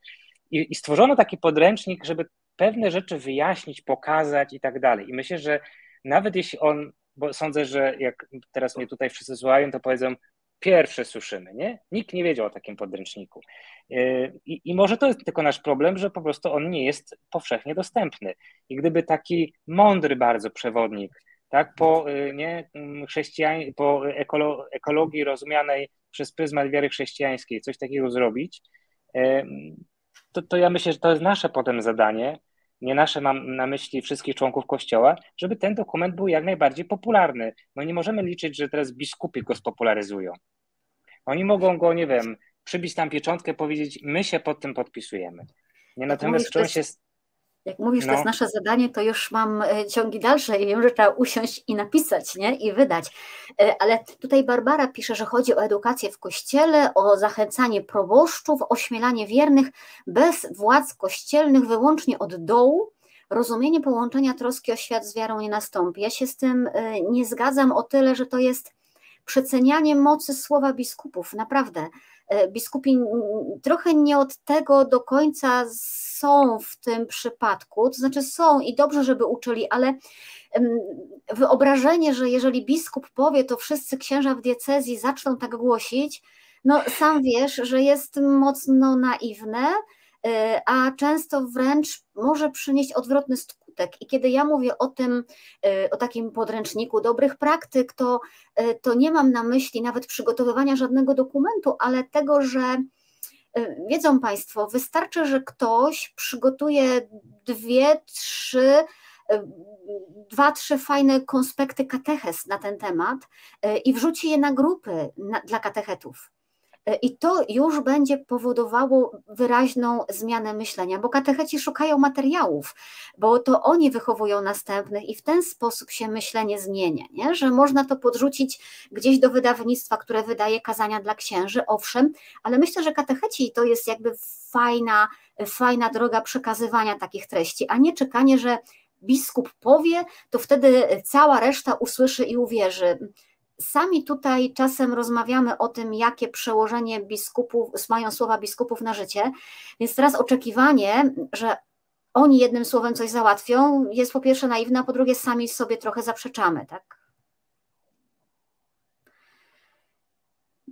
Speaker 2: I, i stworzono taki podręcznik, żeby pewne rzeczy wyjaśnić, pokazać i tak dalej. I myślę, że nawet jeśli on, bo sądzę, że jak teraz mnie tutaj wszyscy słuchają, to powiedzą, pierwsze słyszymy, nie? Nikt nie wiedział o takim podręczniku. Yy, I, I, może to jest tylko nasz problem, że po prostu on nie jest powszechnie dostępny. I gdyby taki mądry bardzo przewodnik, tak, po, yy, nie, chrześcijan, po ekolo, ekologii rozumianej przez pryzmat wiary chrześcijańskiej, coś takiego zrobić, yy, to, to ja myślę, że to jest nasze potem zadanie, nie nasze mam na myśli wszystkich członków Kościoła, żeby ten dokument był jak najbardziej popularny. No nie możemy liczyć, że teraz biskupi go spopularyzują. Oni mogą go, nie wiem, przybić tam pieczątkę, powiedzieć, my się pod tym podpisujemy. Nie, natomiast on się
Speaker 1: jak mówisz, no. to jest nasze zadanie, to już mam e, ciągi dalsze i wiem, że trzeba usiąść i napisać, nie? I wydać. E, ale tutaj Barbara pisze, że chodzi o edukację w kościele, o zachęcanie proboszczów, ośmielanie wiernych bez władz kościelnych, wyłącznie od dołu. Rozumienie połączenia troski o świat z wiarą nie nastąpi. Ja się z tym e, nie zgadzam o tyle, że to jest przecenianie mocy słowa biskupów, naprawdę. Biskupi trochę nie od tego do końca są w tym przypadku, to znaczy są i dobrze, żeby uczyli, ale wyobrażenie, że jeżeli biskup powie, to wszyscy księża w diecezji zaczną tak głosić, no sam wiesz, że jest mocno naiwne, y, a często wręcz może przynieść odwrotny skutek. I kiedy ja mówię o tym, y, o takim podręczniku dobrych praktyk, to, y, to nie mam na myśli nawet przygotowywania żadnego dokumentu, ale tego, że wiedzą Państwo, wystarczy, że ktoś przygotuje dwie, trzy dwa, trzy fajne konspekty kateches na ten temat i wrzuci je na grupy na, dla katechetów. I to już będzie powodowało wyraźną zmianę myślenia, bo katecheci szukają materiałów, bo to oni wychowują następnych i w ten sposób się myślenie zmienia, nie? że można to podrzucić gdzieś do wydawnictwa, które wydaje kazania dla księży, owszem, ale myślę, że katecheci to jest jakby fajna, fajna droga przekazywania takich treści, a nie czekanie, że biskup powie, to wtedy cała reszta usłyszy i uwierzy. Sami tutaj czasem rozmawiamy o tym, jakie przełożenie biskupów, mają słowa biskupów na życie, więc teraz oczekiwanie, że oni jednym słowem coś załatwią, jest po pierwsze naiwne, a po drugie sami sobie trochę zaprzeczamy, tak?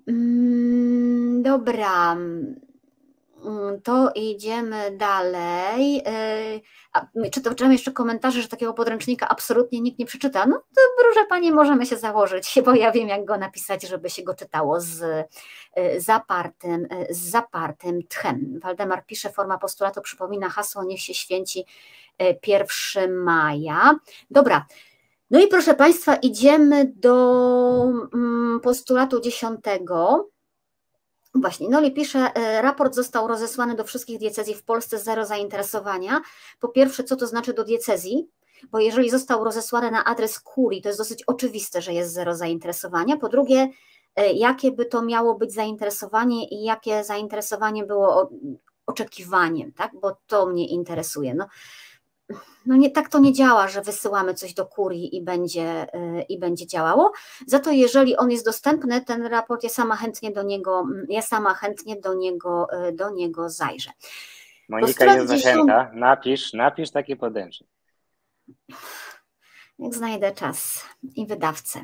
Speaker 1: Mm, dobra. Mm, to idziemy dalej. Y, czytam jeszcze komentarze, że takiego podręcznika absolutnie nikt nie przeczyta? No to proszę Pani, możemy się założyć, bo ja wiem, jak go napisać, żeby się go czytało z y, zapartym, y, z zapartym tchem. Waldemar pisze, forma postulatu przypomina hasło Niech się święci 1 maja. Dobra, no i proszę Państwa, idziemy do mm, postulatu dziesiątego. Właśnie, Noli pisze, e, raport został rozesłany do wszystkich diecezji w Polsce, zero zainteresowania. Po pierwsze, co to znaczy do diecezji? Bo jeżeli został rozesłany na adres kurii, to jest dosyć oczywiste, że jest zero zainteresowania. Po drugie, e, jakie by to miało być zainteresowanie i jakie zainteresowanie było oczekiwaniem, tak? Bo to mnie interesuje. No, no nie tak to nie działa, że wysyłamy coś do kurii i będzie, y, i będzie działało. Za to jeżeli on jest dostępny, ten raport, ja sama chętnie do niego, ja sama chętnie do niego, y, do niego zajrzę.
Speaker 2: Monika jest zachęta, napisz, napisz taki podręcznik.
Speaker 1: Jak znajdę czas i wydawcę.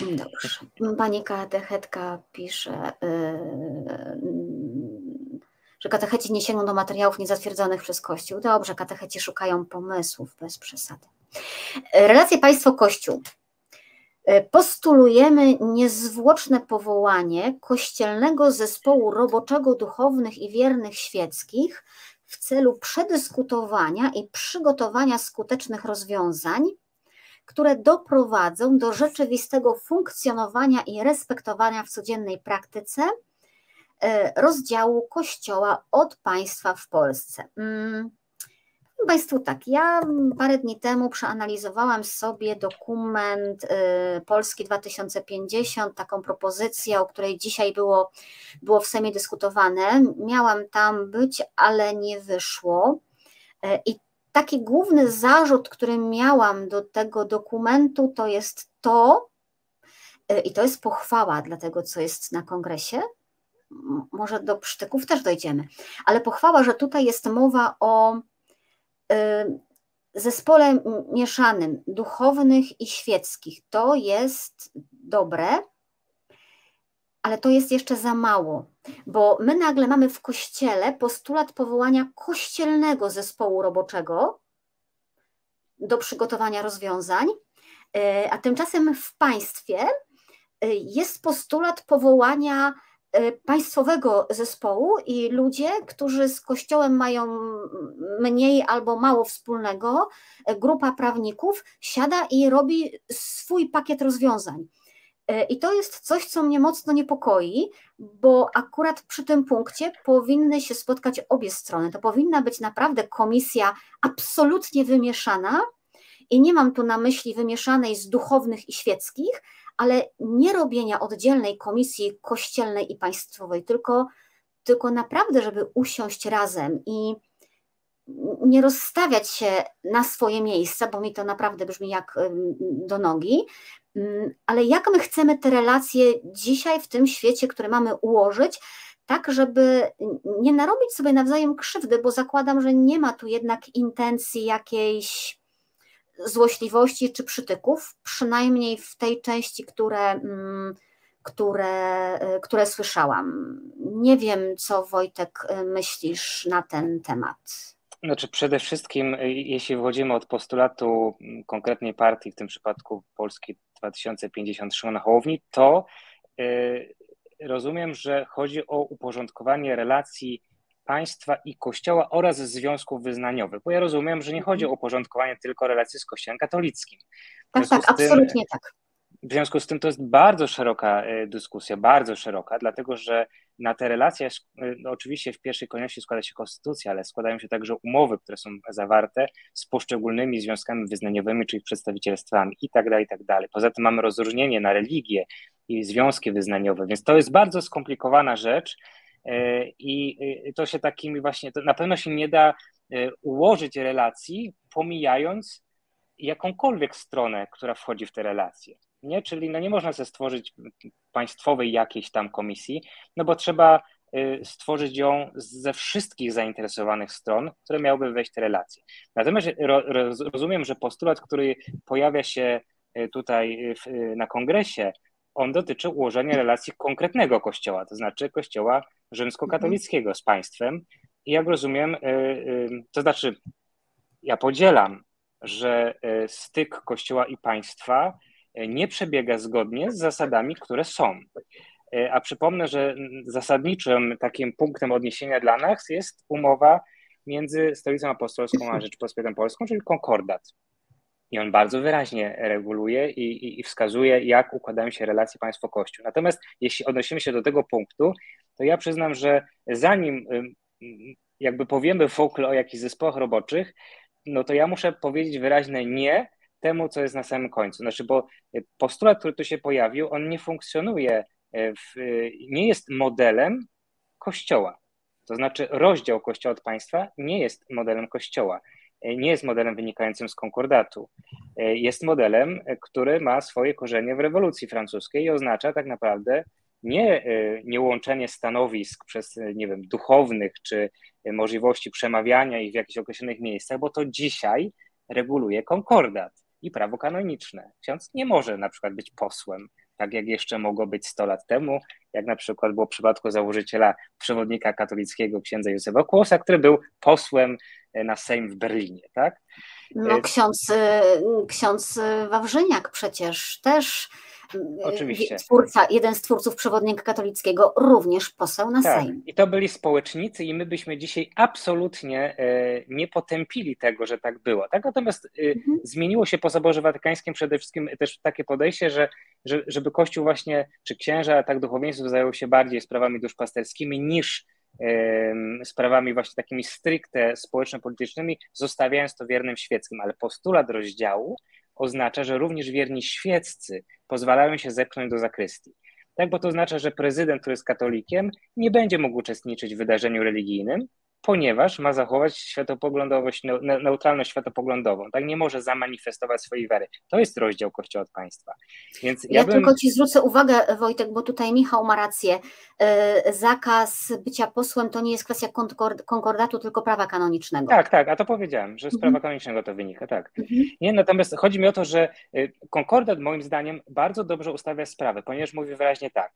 Speaker 1: Dobrze. Pani Katechetka pisze, yy, że katecheci nie sięgną do materiałów niezatwierdzonych przez Kościół. Dobrze, katecheci szukają pomysłów bez przesady. Relacje państwo-Kościół. Postulujemy niezwłoczne powołanie kościelnego zespołu roboczego duchownych i wiernych świeckich w celu przedyskutowania i przygotowania skutecznych rozwiązań, które doprowadzą do rzeczywistego funkcjonowania i respektowania w codziennej praktyce rozdziału Kościoła od państwa w Polsce. Mm, państwu tak, ja parę dni temu przeanalizowałam sobie dokument e, Polski 2050, taką propozycję, o której dzisiaj było, było w Sejmie dyskutowane. Miałam tam być, ale nie wyszło. E, I taki główny zarzut, który miałam do tego dokumentu, to jest to, i to jest pochwała dla tego, co jest na kongresie, może do psztyków też dojdziemy, ale pochwała, że tutaj jest mowa o y, zespole mieszanym duchownych i świeckich. To jest dobre, ale to jest jeszcze za mało, bo my nagle mamy w kościele postulat powołania kościelnego zespołu roboczego do przygotowania rozwiązań, y, a tymczasem w państwie y, jest postulat powołania państwowego zespołu i ludzie, którzy z Kościołem mają mniej albo mało wspólnego, e, grupa prawników siada i robi swój pakiet rozwiązań. E, I to jest coś, co mnie mocno niepokoi, bo akurat przy tym punkcie powinny się spotkać obie strony. To powinna być naprawdę komisja absolutnie wymieszana, i nie mam tu na myśli wymieszanej z duchownych i świeckich, ale nie robienia oddzielnej komisji kościelnej i państwowej, tylko, tylko naprawdę, żeby usiąść razem i nie rozstawiać się na swoje miejsca, bo mi to naprawdę brzmi jak do nogi, mm, ale jak my chcemy te relacje dzisiaj w tym świecie, który mamy ułożyć, tak, żeby nie narobić sobie nawzajem krzywdy, bo zakładam, że nie ma tu jednak intencji jakiejś złośliwości czy przytyków, przynajmniej w tej części, które, mm, które, które słyszałam. Nie wiem, co Wojtek myślisz na ten temat.
Speaker 2: Znaczy przede wszystkim, y, jeśli wychodzimy od postulatu mm, konkretnej partii, w tym przypadku Polski 2050 Szymona Hołowni, to y, rozumiem, że chodzi o uporządkowanie relacji państwa i kościoła oraz związków wyznaniowych, bo ja rozumiem, że nie chodzi o uporządkowanie tylko relacji z kościołem katolickim.
Speaker 1: Tak, tak, absolutnie tak.
Speaker 2: W związku z tym to jest bardzo szeroka e, dyskusja, bardzo szeroka, dlatego że na te relacje e, no oczywiście w pierwszej kolejności składa się konstytucja, ale składają się także umowy, które są zawarte z poszczególnymi związkami wyznaniowymi, czyli przedstawicielstwami i tak dalej, i tak dalej. Poza tym mamy rozróżnienie na religię i związki wyznaniowe, więc to jest bardzo skomplikowana rzecz i to się takimi właśnie, na pewno się nie da ułożyć relacji, pomijając jakąkolwiek stronę, która wchodzi w te relacje nie? Czyli no nie można sobie stworzyć państwowej jakiejś tam komisji, no bo trzeba stworzyć ją ze wszystkich zainteresowanych stron, które miałyby wejść w te relacje. Natomiast rozumiem, że postulat, który pojawia się tutaj na kongresie, on dotyczy ułożenia relacji konkretnego kościoła, to znaczy kościoła rzymskokatolickiego z państwem. I jak rozumiem, to znaczy, ja podzielam, że styk kościoła i państwa nie przebiega zgodnie z zasadami, które są. A przypomnę, że zasadniczym takim punktem odniesienia dla nas jest umowa między Stolicą Apostolską a Rzeczpospolitą Polską, czyli konkordat. I on bardzo wyraźnie reguluje i, i, i wskazuje, jak układają się relacje państwo-kościół. Natomiast jeśli odnosimy się do tego punktu, to ja przyznam, że zanim jakby powiemy w ogóle o jakichś zespołach roboczych, no to ja muszę powiedzieć wyraźne nie temu, co jest na samym końcu. Znaczy, bo postulat, który tu się pojawił, on nie funkcjonuje, e, w, nie jest modelem Kościoła. To znaczy, rozdział Kościoła od państwa nie jest modelem Kościoła, nie jest modelem wynikającym z konkordatu. E, jest modelem, który ma swoje korzenie w rewolucji francuskiej i oznacza tak naprawdę nie, nie łączenie stanowisk przez, nie wiem, duchownych czy możliwości przemawiania ich w jakichś określonych miejscach, bo to dzisiaj reguluje konkordat i prawo kanoniczne. Ksiądz nie może na przykład być posłem, tak jak jeszcze mogło być 100 lat temu, jak na przykład było w przypadku założyciela przewodnika katolickiego księdza Józefa Kłosa, który był posłem e, na Sejm w Berlinie, tak?
Speaker 1: No ksiądz, e, ksiądz Wawrzyniak przecież też Oczywiście. Twórca, jeden z twórców przewodnika katolickiego, również poseł na tak. Sejm.
Speaker 2: I to byli społecznicy, i my byśmy dzisiaj absolutnie e, nie potępili tego, że tak było. Tak? Natomiast e, mhm. zmieniło się po Soborze Watykańskim przede wszystkim też takie podejście, że, że żeby Kościół właśnie, czy księża, tak duchowieństwo zajął się bardziej sprawami duszpasterskimi niż sprawami właśnie takimi stricte społeczno-politycznymi, zostawiając to wiernym świeckim, ale postulat rozdziału oznacza, że również wierni świeccy pozwalają się zepchnąć do zakrystii. Tak, bo to oznacza, że prezydent, który jest katolikiem, nie będzie mógł uczestniczyć w wydarzeniu religijnym, ponieważ ma zachować światopoglądowość, neutralność światopoglądową, tak nie może zamanifestować swojej wiary. To jest rozdział Kościoła od państwa.
Speaker 1: Więc ja, ja bym... tylko Ci zwrócę uwagę, Wojtek, bo tutaj Michał ma rację. E, zakaz bycia posłem to nie jest kwestia konkordatu, tylko prawa kanonicznego.
Speaker 2: Tak, tak, a to powiedziałem, że z prawa mhm. kanonicznego to wynika, tak. Mhm. Nie, natomiast chodzi mi o to, że e, konkordat moim zdaniem bardzo dobrze ustawia sprawę, ponieważ mówi wyraźnie tak.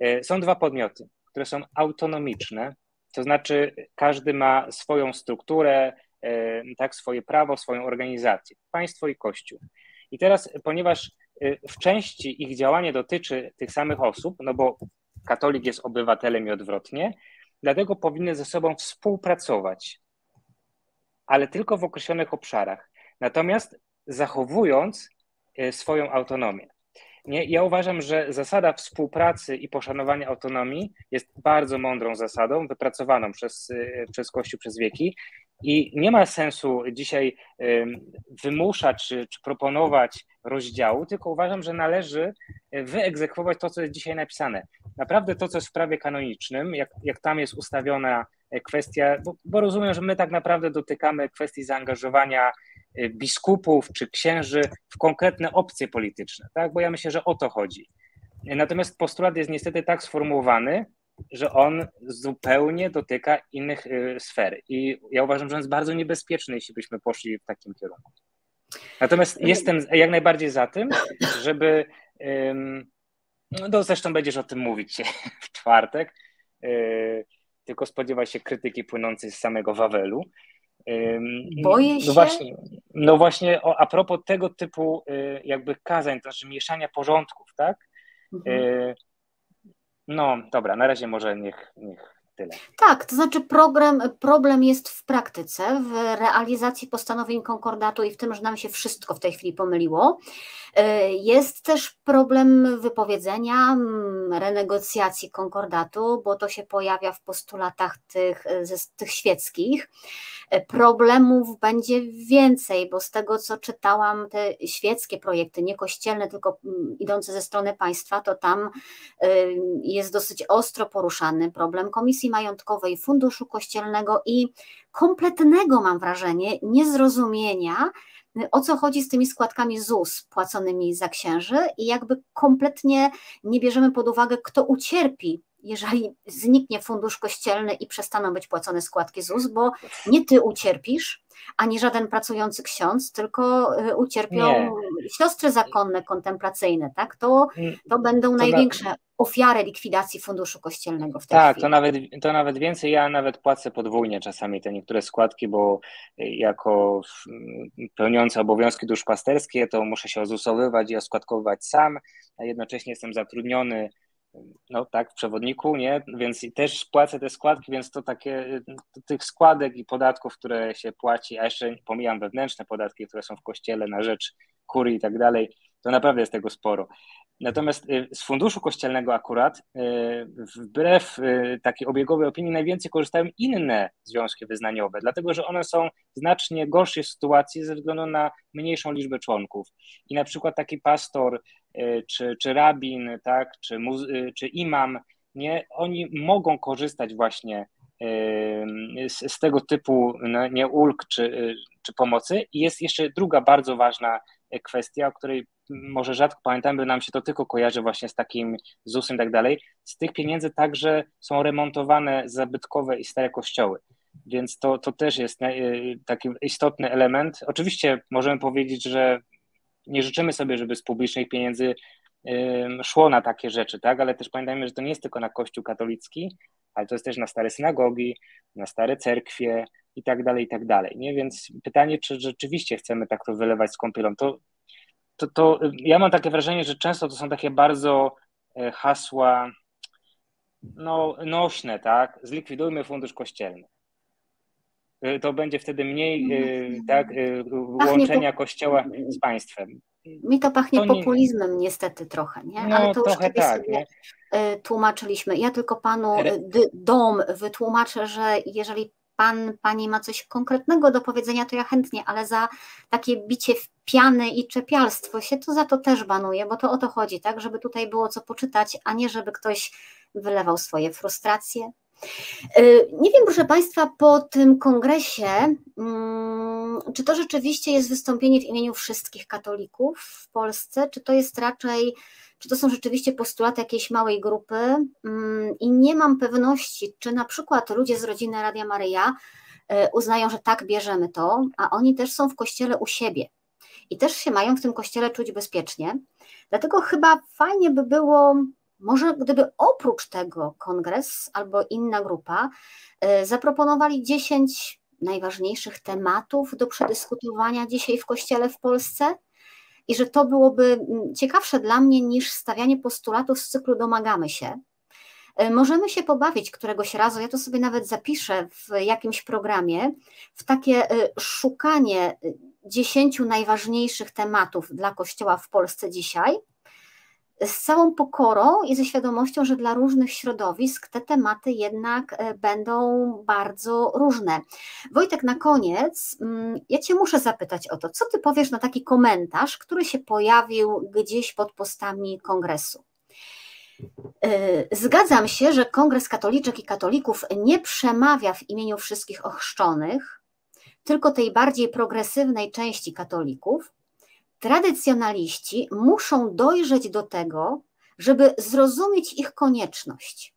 Speaker 2: E, są dwa podmioty, które są autonomiczne, to znaczy, każdy ma swoją strukturę, e, tak, swoje prawo, swoją organizację, państwo i kościół. I teraz, ponieważ e, w części ich działanie dotyczy tych samych osób, no bo katolik jest obywatelem i odwrotnie, dlatego powinny ze sobą współpracować, ale tylko w określonych obszarach. Natomiast zachowując e, swoją autonomię. Nie? Ja uważam, że zasada współpracy i poszanowania autonomii jest bardzo mądrą zasadą, wypracowaną przez, y, przez Kościół przez wieki. I nie ma sensu dzisiaj wymuszać czy, czy proponować rozdziału, tylko uważam, że należy y, wyegzekwować to, co jest dzisiaj napisane. Naprawdę to, co jest w prawie kanonicznym, jak, jak tam jest ustawiona kwestia, bo, bo rozumiem, że my tak naprawdę dotykamy kwestii zaangażowania biskupów czy księży w konkretne opcje polityczne, tak? bo ja myślę, że o to chodzi. Natomiast postulat jest niestety tak sformułowany, że on zupełnie dotyka innych sfer. I ja uważam, że on jest bardzo niebezpieczny, jeśli byśmy poszli w takim kierunku. Natomiast jestem jak najbardziej za tym, żeby. No zresztą będziesz o tym mówić w czwartek. Tylko spodziewaj się krytyki płynącej z samego Wawelu.
Speaker 1: Boję się.
Speaker 2: No właśnie, no właśnie a propos tego typu jakby kazań, to znaczy mieszania porządków, tak? Mhm. No dobra, na razie może niech, niech tyle.
Speaker 1: Tak, to znaczy problem, problem jest w praktyce, w realizacji postanowień konkordatu i w tym, że nam się wszystko w tej chwili pomyliło. E, jest też problem wypowiedzenia, renegocjacji konkordatu, bo to się pojawia w postulatach tych, tych świeckich. E, problemów będzie więcej, bo z tego co czytałam, te świeckie projekty, nie kościelne, tylko idące ze strony państwa, to tam e, jest dosyć ostro poruszany problem Komisji Majątkowej, Funduszu Kościelnego i kompletnego, mam wrażenie, niezrozumienia, o co chodzi z tymi składkami ZUS płaconymi za księży i jakby kompletnie nie bierzemy pod uwagę, kto ucierpi jeżeli zniknie fundusz kościelny i przestaną być płacone składki ZUS, bo nie ty ucierpisz, ani żaden pracujący ksiądz, tylko y, ucierpią nie. siostry zakonne, kontemplacyjne, tak? To, mm, to będą to największe na... ofiary likwidacji funduszu kościelnego w tej
Speaker 2: tak,
Speaker 1: chwili.
Speaker 2: to nawet, to nawet więcej, ja nawet płacę podwójnie czasami te niektóre składki, bo jako pełniący obowiązki duszpasterskie to muszę się ozusowywać i oskładkowywać sam, a jednocześnie jestem zatrudniony no tak, w przewodniku, nie? Więc też płacę te składki, więc to takie, to tych składek i podatków, które się płaci, a jeszcze pomijam wewnętrzne podatki, które są w kościele na rzecz kurii i tak dalej, to naprawdę jest tego sporo. Natomiast y, z funduszu kościelnego akurat, y, wbrew y, takiej obiegowej opinii, najwięcej korzystają inne związki wyznaniowe, dlatego że one są w znacznie gorszej sytuacji ze względu na mniejszą liczbę członków. I na przykład taki pastor, czy, czy rabin, tak, czy, czy imam, nie, oni mogą korzystać właśnie z, z tego typu no, nie ulg czy, czy pomocy. I jest jeszcze druga bardzo ważna kwestia, o której może rzadko pamiętamy, bo nam się to tylko kojarzy właśnie z takim ZUS-em i tak dalej. Z tych pieniędzy także są remontowane zabytkowe i stare kościoły. Więc to, to też jest e, taki istotny element. Oczywiście możemy powiedzieć, że nie życzymy sobie, żeby z publicznych pieniędzy szło na takie rzeczy, tak? Ale też pamiętajmy, że to nie jest tylko na Kościół katolicki, ale to jest też na stare synagogi, na stare cerkwie i tak dalej, i tak dalej. Nie? Więc pytanie, czy rzeczywiście chcemy tak to wylewać z kąpielą, to to, to ja mam takie wrażenie, że często to są takie bardzo e, hasła no, nośne, tak? Zlikwidujmy fundusz kościelny. E, to będzie wtedy mniej e, tak, łączenia kościoła z państwem.
Speaker 1: Mi to pachnie to nie... populizmem niestety trochę, nie?
Speaker 2: No, Ale to już kiedyś tak, sobie
Speaker 1: nie? tłumaczyliśmy. Ja tylko panu dom wytłumaczę, że jeżeli pan, pani ma coś konkretnego do powiedzenia, to ja chętnie, ale za takie bicie w piany i czepialstwo się, to za to też banuję, bo to o to chodzi, tak, żeby tutaj było co poczytać, a nie żeby ktoś wylewał swoje frustracje. Y, nie wiem, proszę Państwa, po tym kongresie, mm, czy to rzeczywiście jest wystąpienie w imieniu wszystkich katolików w Polsce, czy to jest raczej czy to są rzeczywiście postulaty jakiejś małej grupy? Mm, i nie mam pewności, czy na przykład ludzie z rodziny Radia Maryja e, uznają, że tak, bierzemy to, a oni też są w kościele u siebie. I też się mają w tym kościele czuć bezpiecznie. Dlatego chyba fajnie by było, może gdyby oprócz tego kongres albo inna grupa e, zaproponowali 10 najważniejszych tematów do przedyskutowania dzisiaj w kościele w Polsce i że to byłoby mm, ciekawsze dla mnie niż stawianie postulatów z cyklu domagamy się. E, możemy się pobawić któregoś razu, ja to sobie nawet zapiszę w jakimś programie, w takie e, szukanie dziesięciu najważniejszych tematów dla Kościoła w Polsce dzisiaj z całą pokorą i ze świadomością, że dla różnych środowisk te tematy jednak e, będą bardzo różne. Wojtek, na koniec, mm, ja Cię muszę zapytać o to, co Ty powiesz na taki komentarz, który się pojawił gdzieś pod postami kongresu. Zgadzam się, że Kongres Katoliczek i Katolików nie przemawia w imieniu wszystkich ochrzczonych, tylko tej bardziej progresywnej części katolików. Tradycjonaliści muszą dojrzeć do tego, żeby zrozumieć ich konieczność,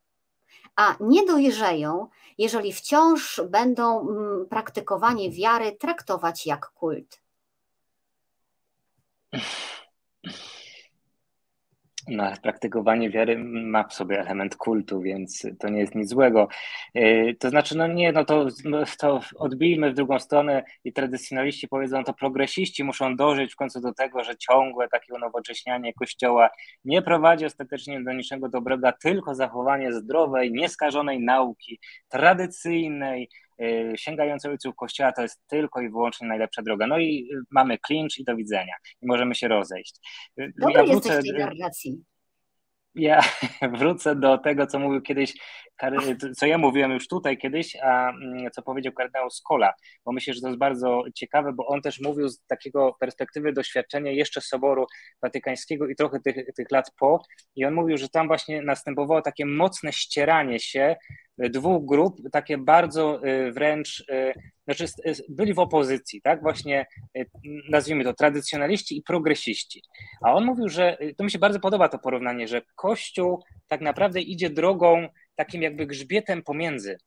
Speaker 1: a nie dojrzeją, jeżeli wciąż będą mm, praktykowanie wiary traktować jak kult.
Speaker 2: No, praktykowanie wiary ma w sobie element kultu, więc to nie jest nic złego. E, to znaczy, no nie, no to, no to odbijmy w drugą stronę i tradycjonaliści powiedzą, to progresiści muszą dążyć w końcu do tego, że ciągłe takie unowocześnianie Kościoła nie prowadzi ostatecznie do niczego dobrego, tylko zachowanie zdrowej, nieskażonej nauki, tradycyjnej, e, sięgającej ojców Kościoła to jest tylko i wyłącznie najlepsza droga. No i mamy klincz i do widzenia. I możemy się rozejść.
Speaker 1: Dobry ja wrócę, jesteś w tej narracji
Speaker 2: ja wrócę do tego, co mówił kiedyś, co ja mówiłem już tutaj kiedyś, a mm, co powiedział kardynał Skola, bo myślę, że to jest bardzo ciekawe, bo on też mówił z takiego perspektywy doświadczenia jeszcze Soboru Watykańskiego i trochę tych, tych lat po i on mówił, że tam właśnie następowało takie mocne ścieranie się dwóch grup, takie bardzo y, wręcz, y, znaczy byli w opozycji, tak, właśnie y, nazwijmy to tradycjonaliści i progresiści. A on mówił, że to mi się bardzo podoba to porównanie, że Kościół tak naprawdę idzie drogą takim jakby grzbietem pomiędzy.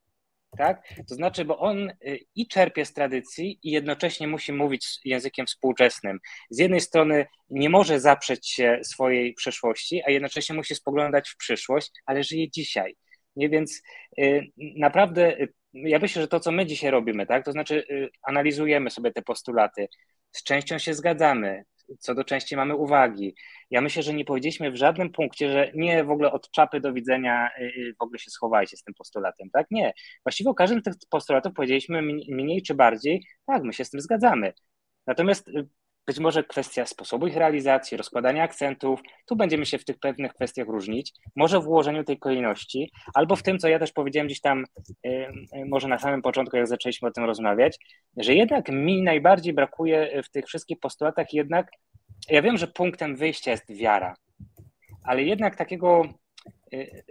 Speaker 2: Tak? To znaczy, bo on i czerpie z tradycji, i jednocześnie musi mówić językiem współczesnym. Z jednej strony nie może zaprzeć się swojej przeszłości, a jednocześnie musi spoglądać w przyszłość, ale żyje dzisiaj. Nie, więc y, naprawdę y, ja myślę, że to, co my dzisiaj robimy, tak, to znaczy y, analizujemy sobie te postulaty, z częścią się zgadzamy, co do części mamy uwagi. Ja myślę, że nie powiedzieliśmy w żadnym punkcie, że nie w ogóle od czapy do widzenia w ogóle się schowajcie z tym postulatem, tak? Nie. Właściwie o każdym z tych postulatów powiedzieliśmy mniej czy bardziej, tak, my się z tym zgadzamy. Natomiast być może kwestia sposobu ich realizacji, rozkładania akcentów, tu będziemy się w tych pewnych kwestiach różnić, może w ułożeniu tej kolejności, albo w tym, co ja też powiedziałem gdzieś tam, może na samym początku, jak zaczęliśmy o tym rozmawiać, że jednak mi najbardziej brakuje w tych wszystkich postulatach jednak, ja wiem, że punktem wyjścia jest wiara, ale jednak takiego, y,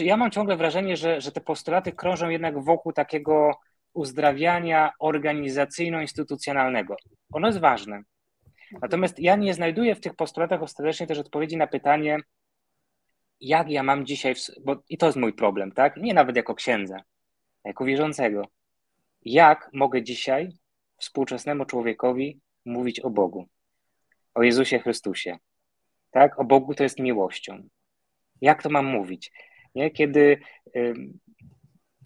Speaker 2: y, ja mam ciągle wrażenie, że, że te postulaty krążą jednak wokół takiego uzdrawiania organizacyjno-instytucjonalnego. Ono jest ważne, Natomiast ja nie znajduję w tych postulatach ostatecznie też odpowiedzi na pytanie, jak ja mam dzisiaj, bo i to jest mój problem, tak? Nie nawet jako księdza, jako wierzącego. Jak mogę dzisiaj współczesnemu człowiekowi mówić o Bogu, o Jezusie Chrystusie, tak? O Bogu to jest miłością. Jak to mam mówić? Nie? Kiedy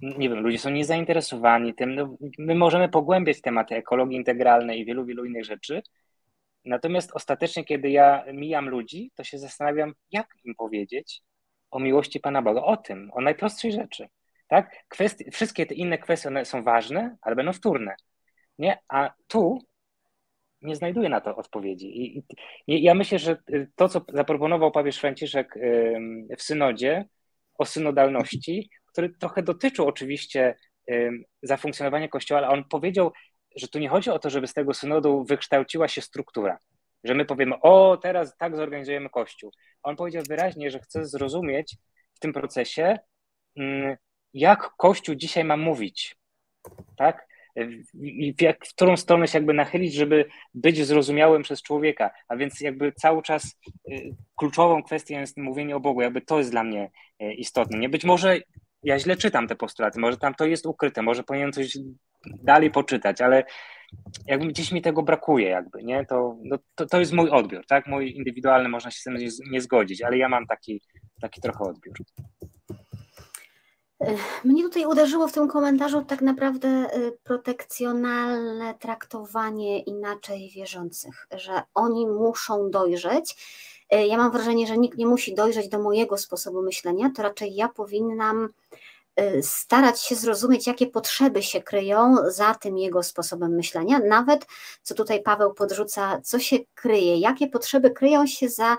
Speaker 2: nie wiem, ludzie są niezainteresowani tym, no, my możemy pogłębiać tematy ekologii integralnej i wielu, wielu innych rzeczy, Natomiast ostatecznie, kiedy ja mijam ludzi, to się zastanawiam, jak im powiedzieć o miłości Pana Boga, o tym, o najprostszej rzeczy. Tak? Wszystkie te inne kwestie one są ważne, ale będą wtórne. Nie? A tu nie znajduję na to odpowiedzi. I, i ja myślę, że to, co zaproponował papież Franciszek w synodzie o synodalności, który trochę dotyczył oczywiście zafunkcjonowania Kościoła, ale on powiedział że tu nie chodzi o to, żeby z tego synodu wykształciła się struktura, że my powiemy, o teraz tak zorganizujemy Kościół. On powiedział wyraźnie, że chce zrozumieć w tym procesie, mm, jak Kościół dzisiaj ma mówić, tak? I w, jak, w którą stronę się jakby nachylić, żeby być zrozumiałym przez człowieka. A więc jakby cały czas y, kluczową kwestią jest mówienie o Bogu, jakby to jest dla mnie y, istotne. Nie być może ja źle czytam te postulaty, może tam to jest ukryte, może powinienem coś dalej poczytać, ale jakby gdzieś mi tego brakuje jakby, nie? To, no, to, to jest mój odbiór, tak? Mój indywidualny, można się z tym nie, nie zgodzić, ale ja mam taki, taki trochę odbiór.
Speaker 1: Mnie tutaj uderzyło w tym komentarzu tak naprawdę y, protekcjonalne traktowanie inaczej wierzących, że oni muszą dojrzeć. Y, ja mam wrażenie, że nikt nie musi dojrzeć do mojego sposobu myślenia, to raczej ja powinnam starać się zrozumieć, jakie potrzeby się kryją za tym jego sposobem myślenia, nawet co tutaj Paweł podrzuca, co się kryje, jakie potrzeby kryją się za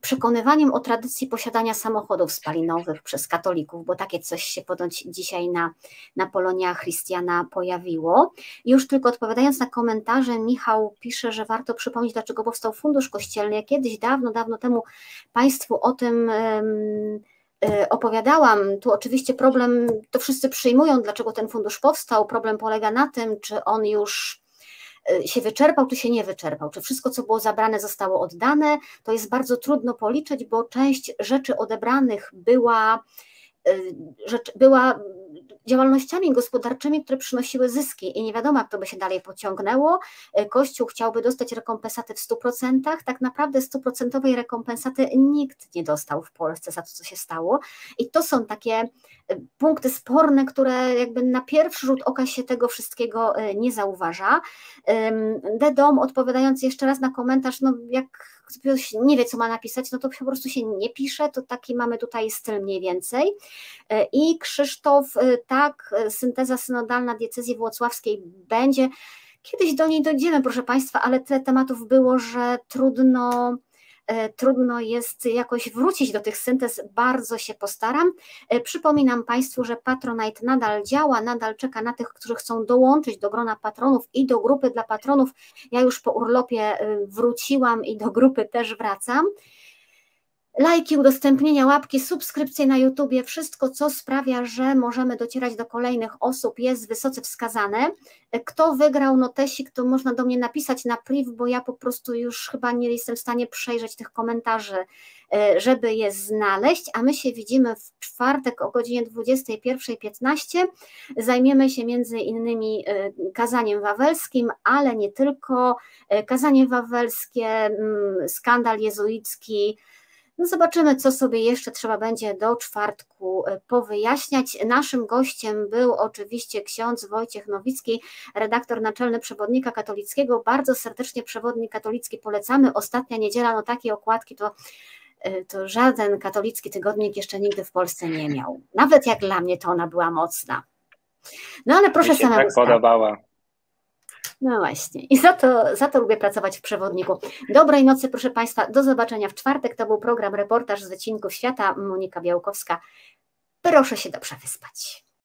Speaker 1: przekonywaniem o tradycji posiadania samochodów spalinowych przez katolików, bo takie coś się ponoć dzisiaj na, na Polonia Christiana pojawiło. Już tylko odpowiadając na komentarze, Michał pisze, że warto przypomnieć, dlaczego powstał Fundusz Kościelny. Ja kiedyś, dawno, dawno temu Państwu o tym opowiadałam. Tu oczywiście problem, to wszyscy przyjmują, dlaczego ten fundusz powstał. Problem polega na tym, czy on już Y, się wyczerpał, czy się nie wyczerpał, czy wszystko, co było zabrane, zostało oddane. To jest bardzo trudno policzyć, bo część rzeczy odebranych była, y, rzecz, była działalnościami gospodarczymi, które przynosiły zyski i nie wiadomo, jak to by się dalej pociągnęło. E, Kościół chciałby dostać rekompensaty w 100%, tak naprawdę stuprocentowej rekompensaty nikt nie dostał w Polsce za to, co się stało i to są takie e, punkty sporne, które jakby na pierwszy rzut oka się tego wszystkiego nie zauważa. Dedom, odpowiadając jeszcze raz na komentarz, no jak ktoś nie wie, co ma napisać, no to po prostu się nie pisze, to taki mamy tutaj styl mniej więcej. I Krzysztof tak, e, synteza synodalna diecezji włocławskiej będzie. Kiedyś do niej dojdziemy, proszę Państwa, ale tyle tematów było, że trudno, e, trudno jest jakoś wrócić do tych syntez, bardzo się postaram. E, przypominam Państwu, że Patronite nadal działa, nadal czeka na tych, którzy chcą dołączyć do grona patronów i do grupy dla patronów. Ja już po urlopie wróciłam i do grupy też wracam lajki, udostępnienia, łapki, subskrypcje na YouTubie, wszystko, co sprawia, że możemy docierać do kolejnych osób, jest wysoce wskazane. Kto wygrał notesik, to można do mnie napisać na priv, bo ja po prostu już chyba nie jestem w stanie przejrzeć tych komentarzy, e, żeby je znaleźć, a my się widzimy w czwartek o godzinie 21.15. Zajmiemy się między innymi e, kazaniem wawelskim, ale nie tylko. E, kazanie wawelskie, mm, skandal jezuicki, no zobaczymy, co sobie jeszcze trzeba będzie do czwartku e, powyjaśniać. Naszym gościem był oczywiście ksiądz Wojciech Nowicki, redaktor naczelny Przewodnika Katolickiego. Bardzo serdecznie Przewodnik Katolicki polecamy. Ostatnia niedziela, no takie okładki to e, to żaden katolicki tygodnik jeszcze nigdy w Polsce nie miał. Nawet jak dla mnie to ona była mocna. No ale proszę
Speaker 2: Mi się tak podobała.
Speaker 1: No właśnie. I za to, za to lubię pracować w przewodniku. Dobrej nocy, proszę Państwa. Do zobaczenia w czwartek. To był program Reportaż z wycinków świata. Monika Białkowska. Proszę się dobrze wyspać.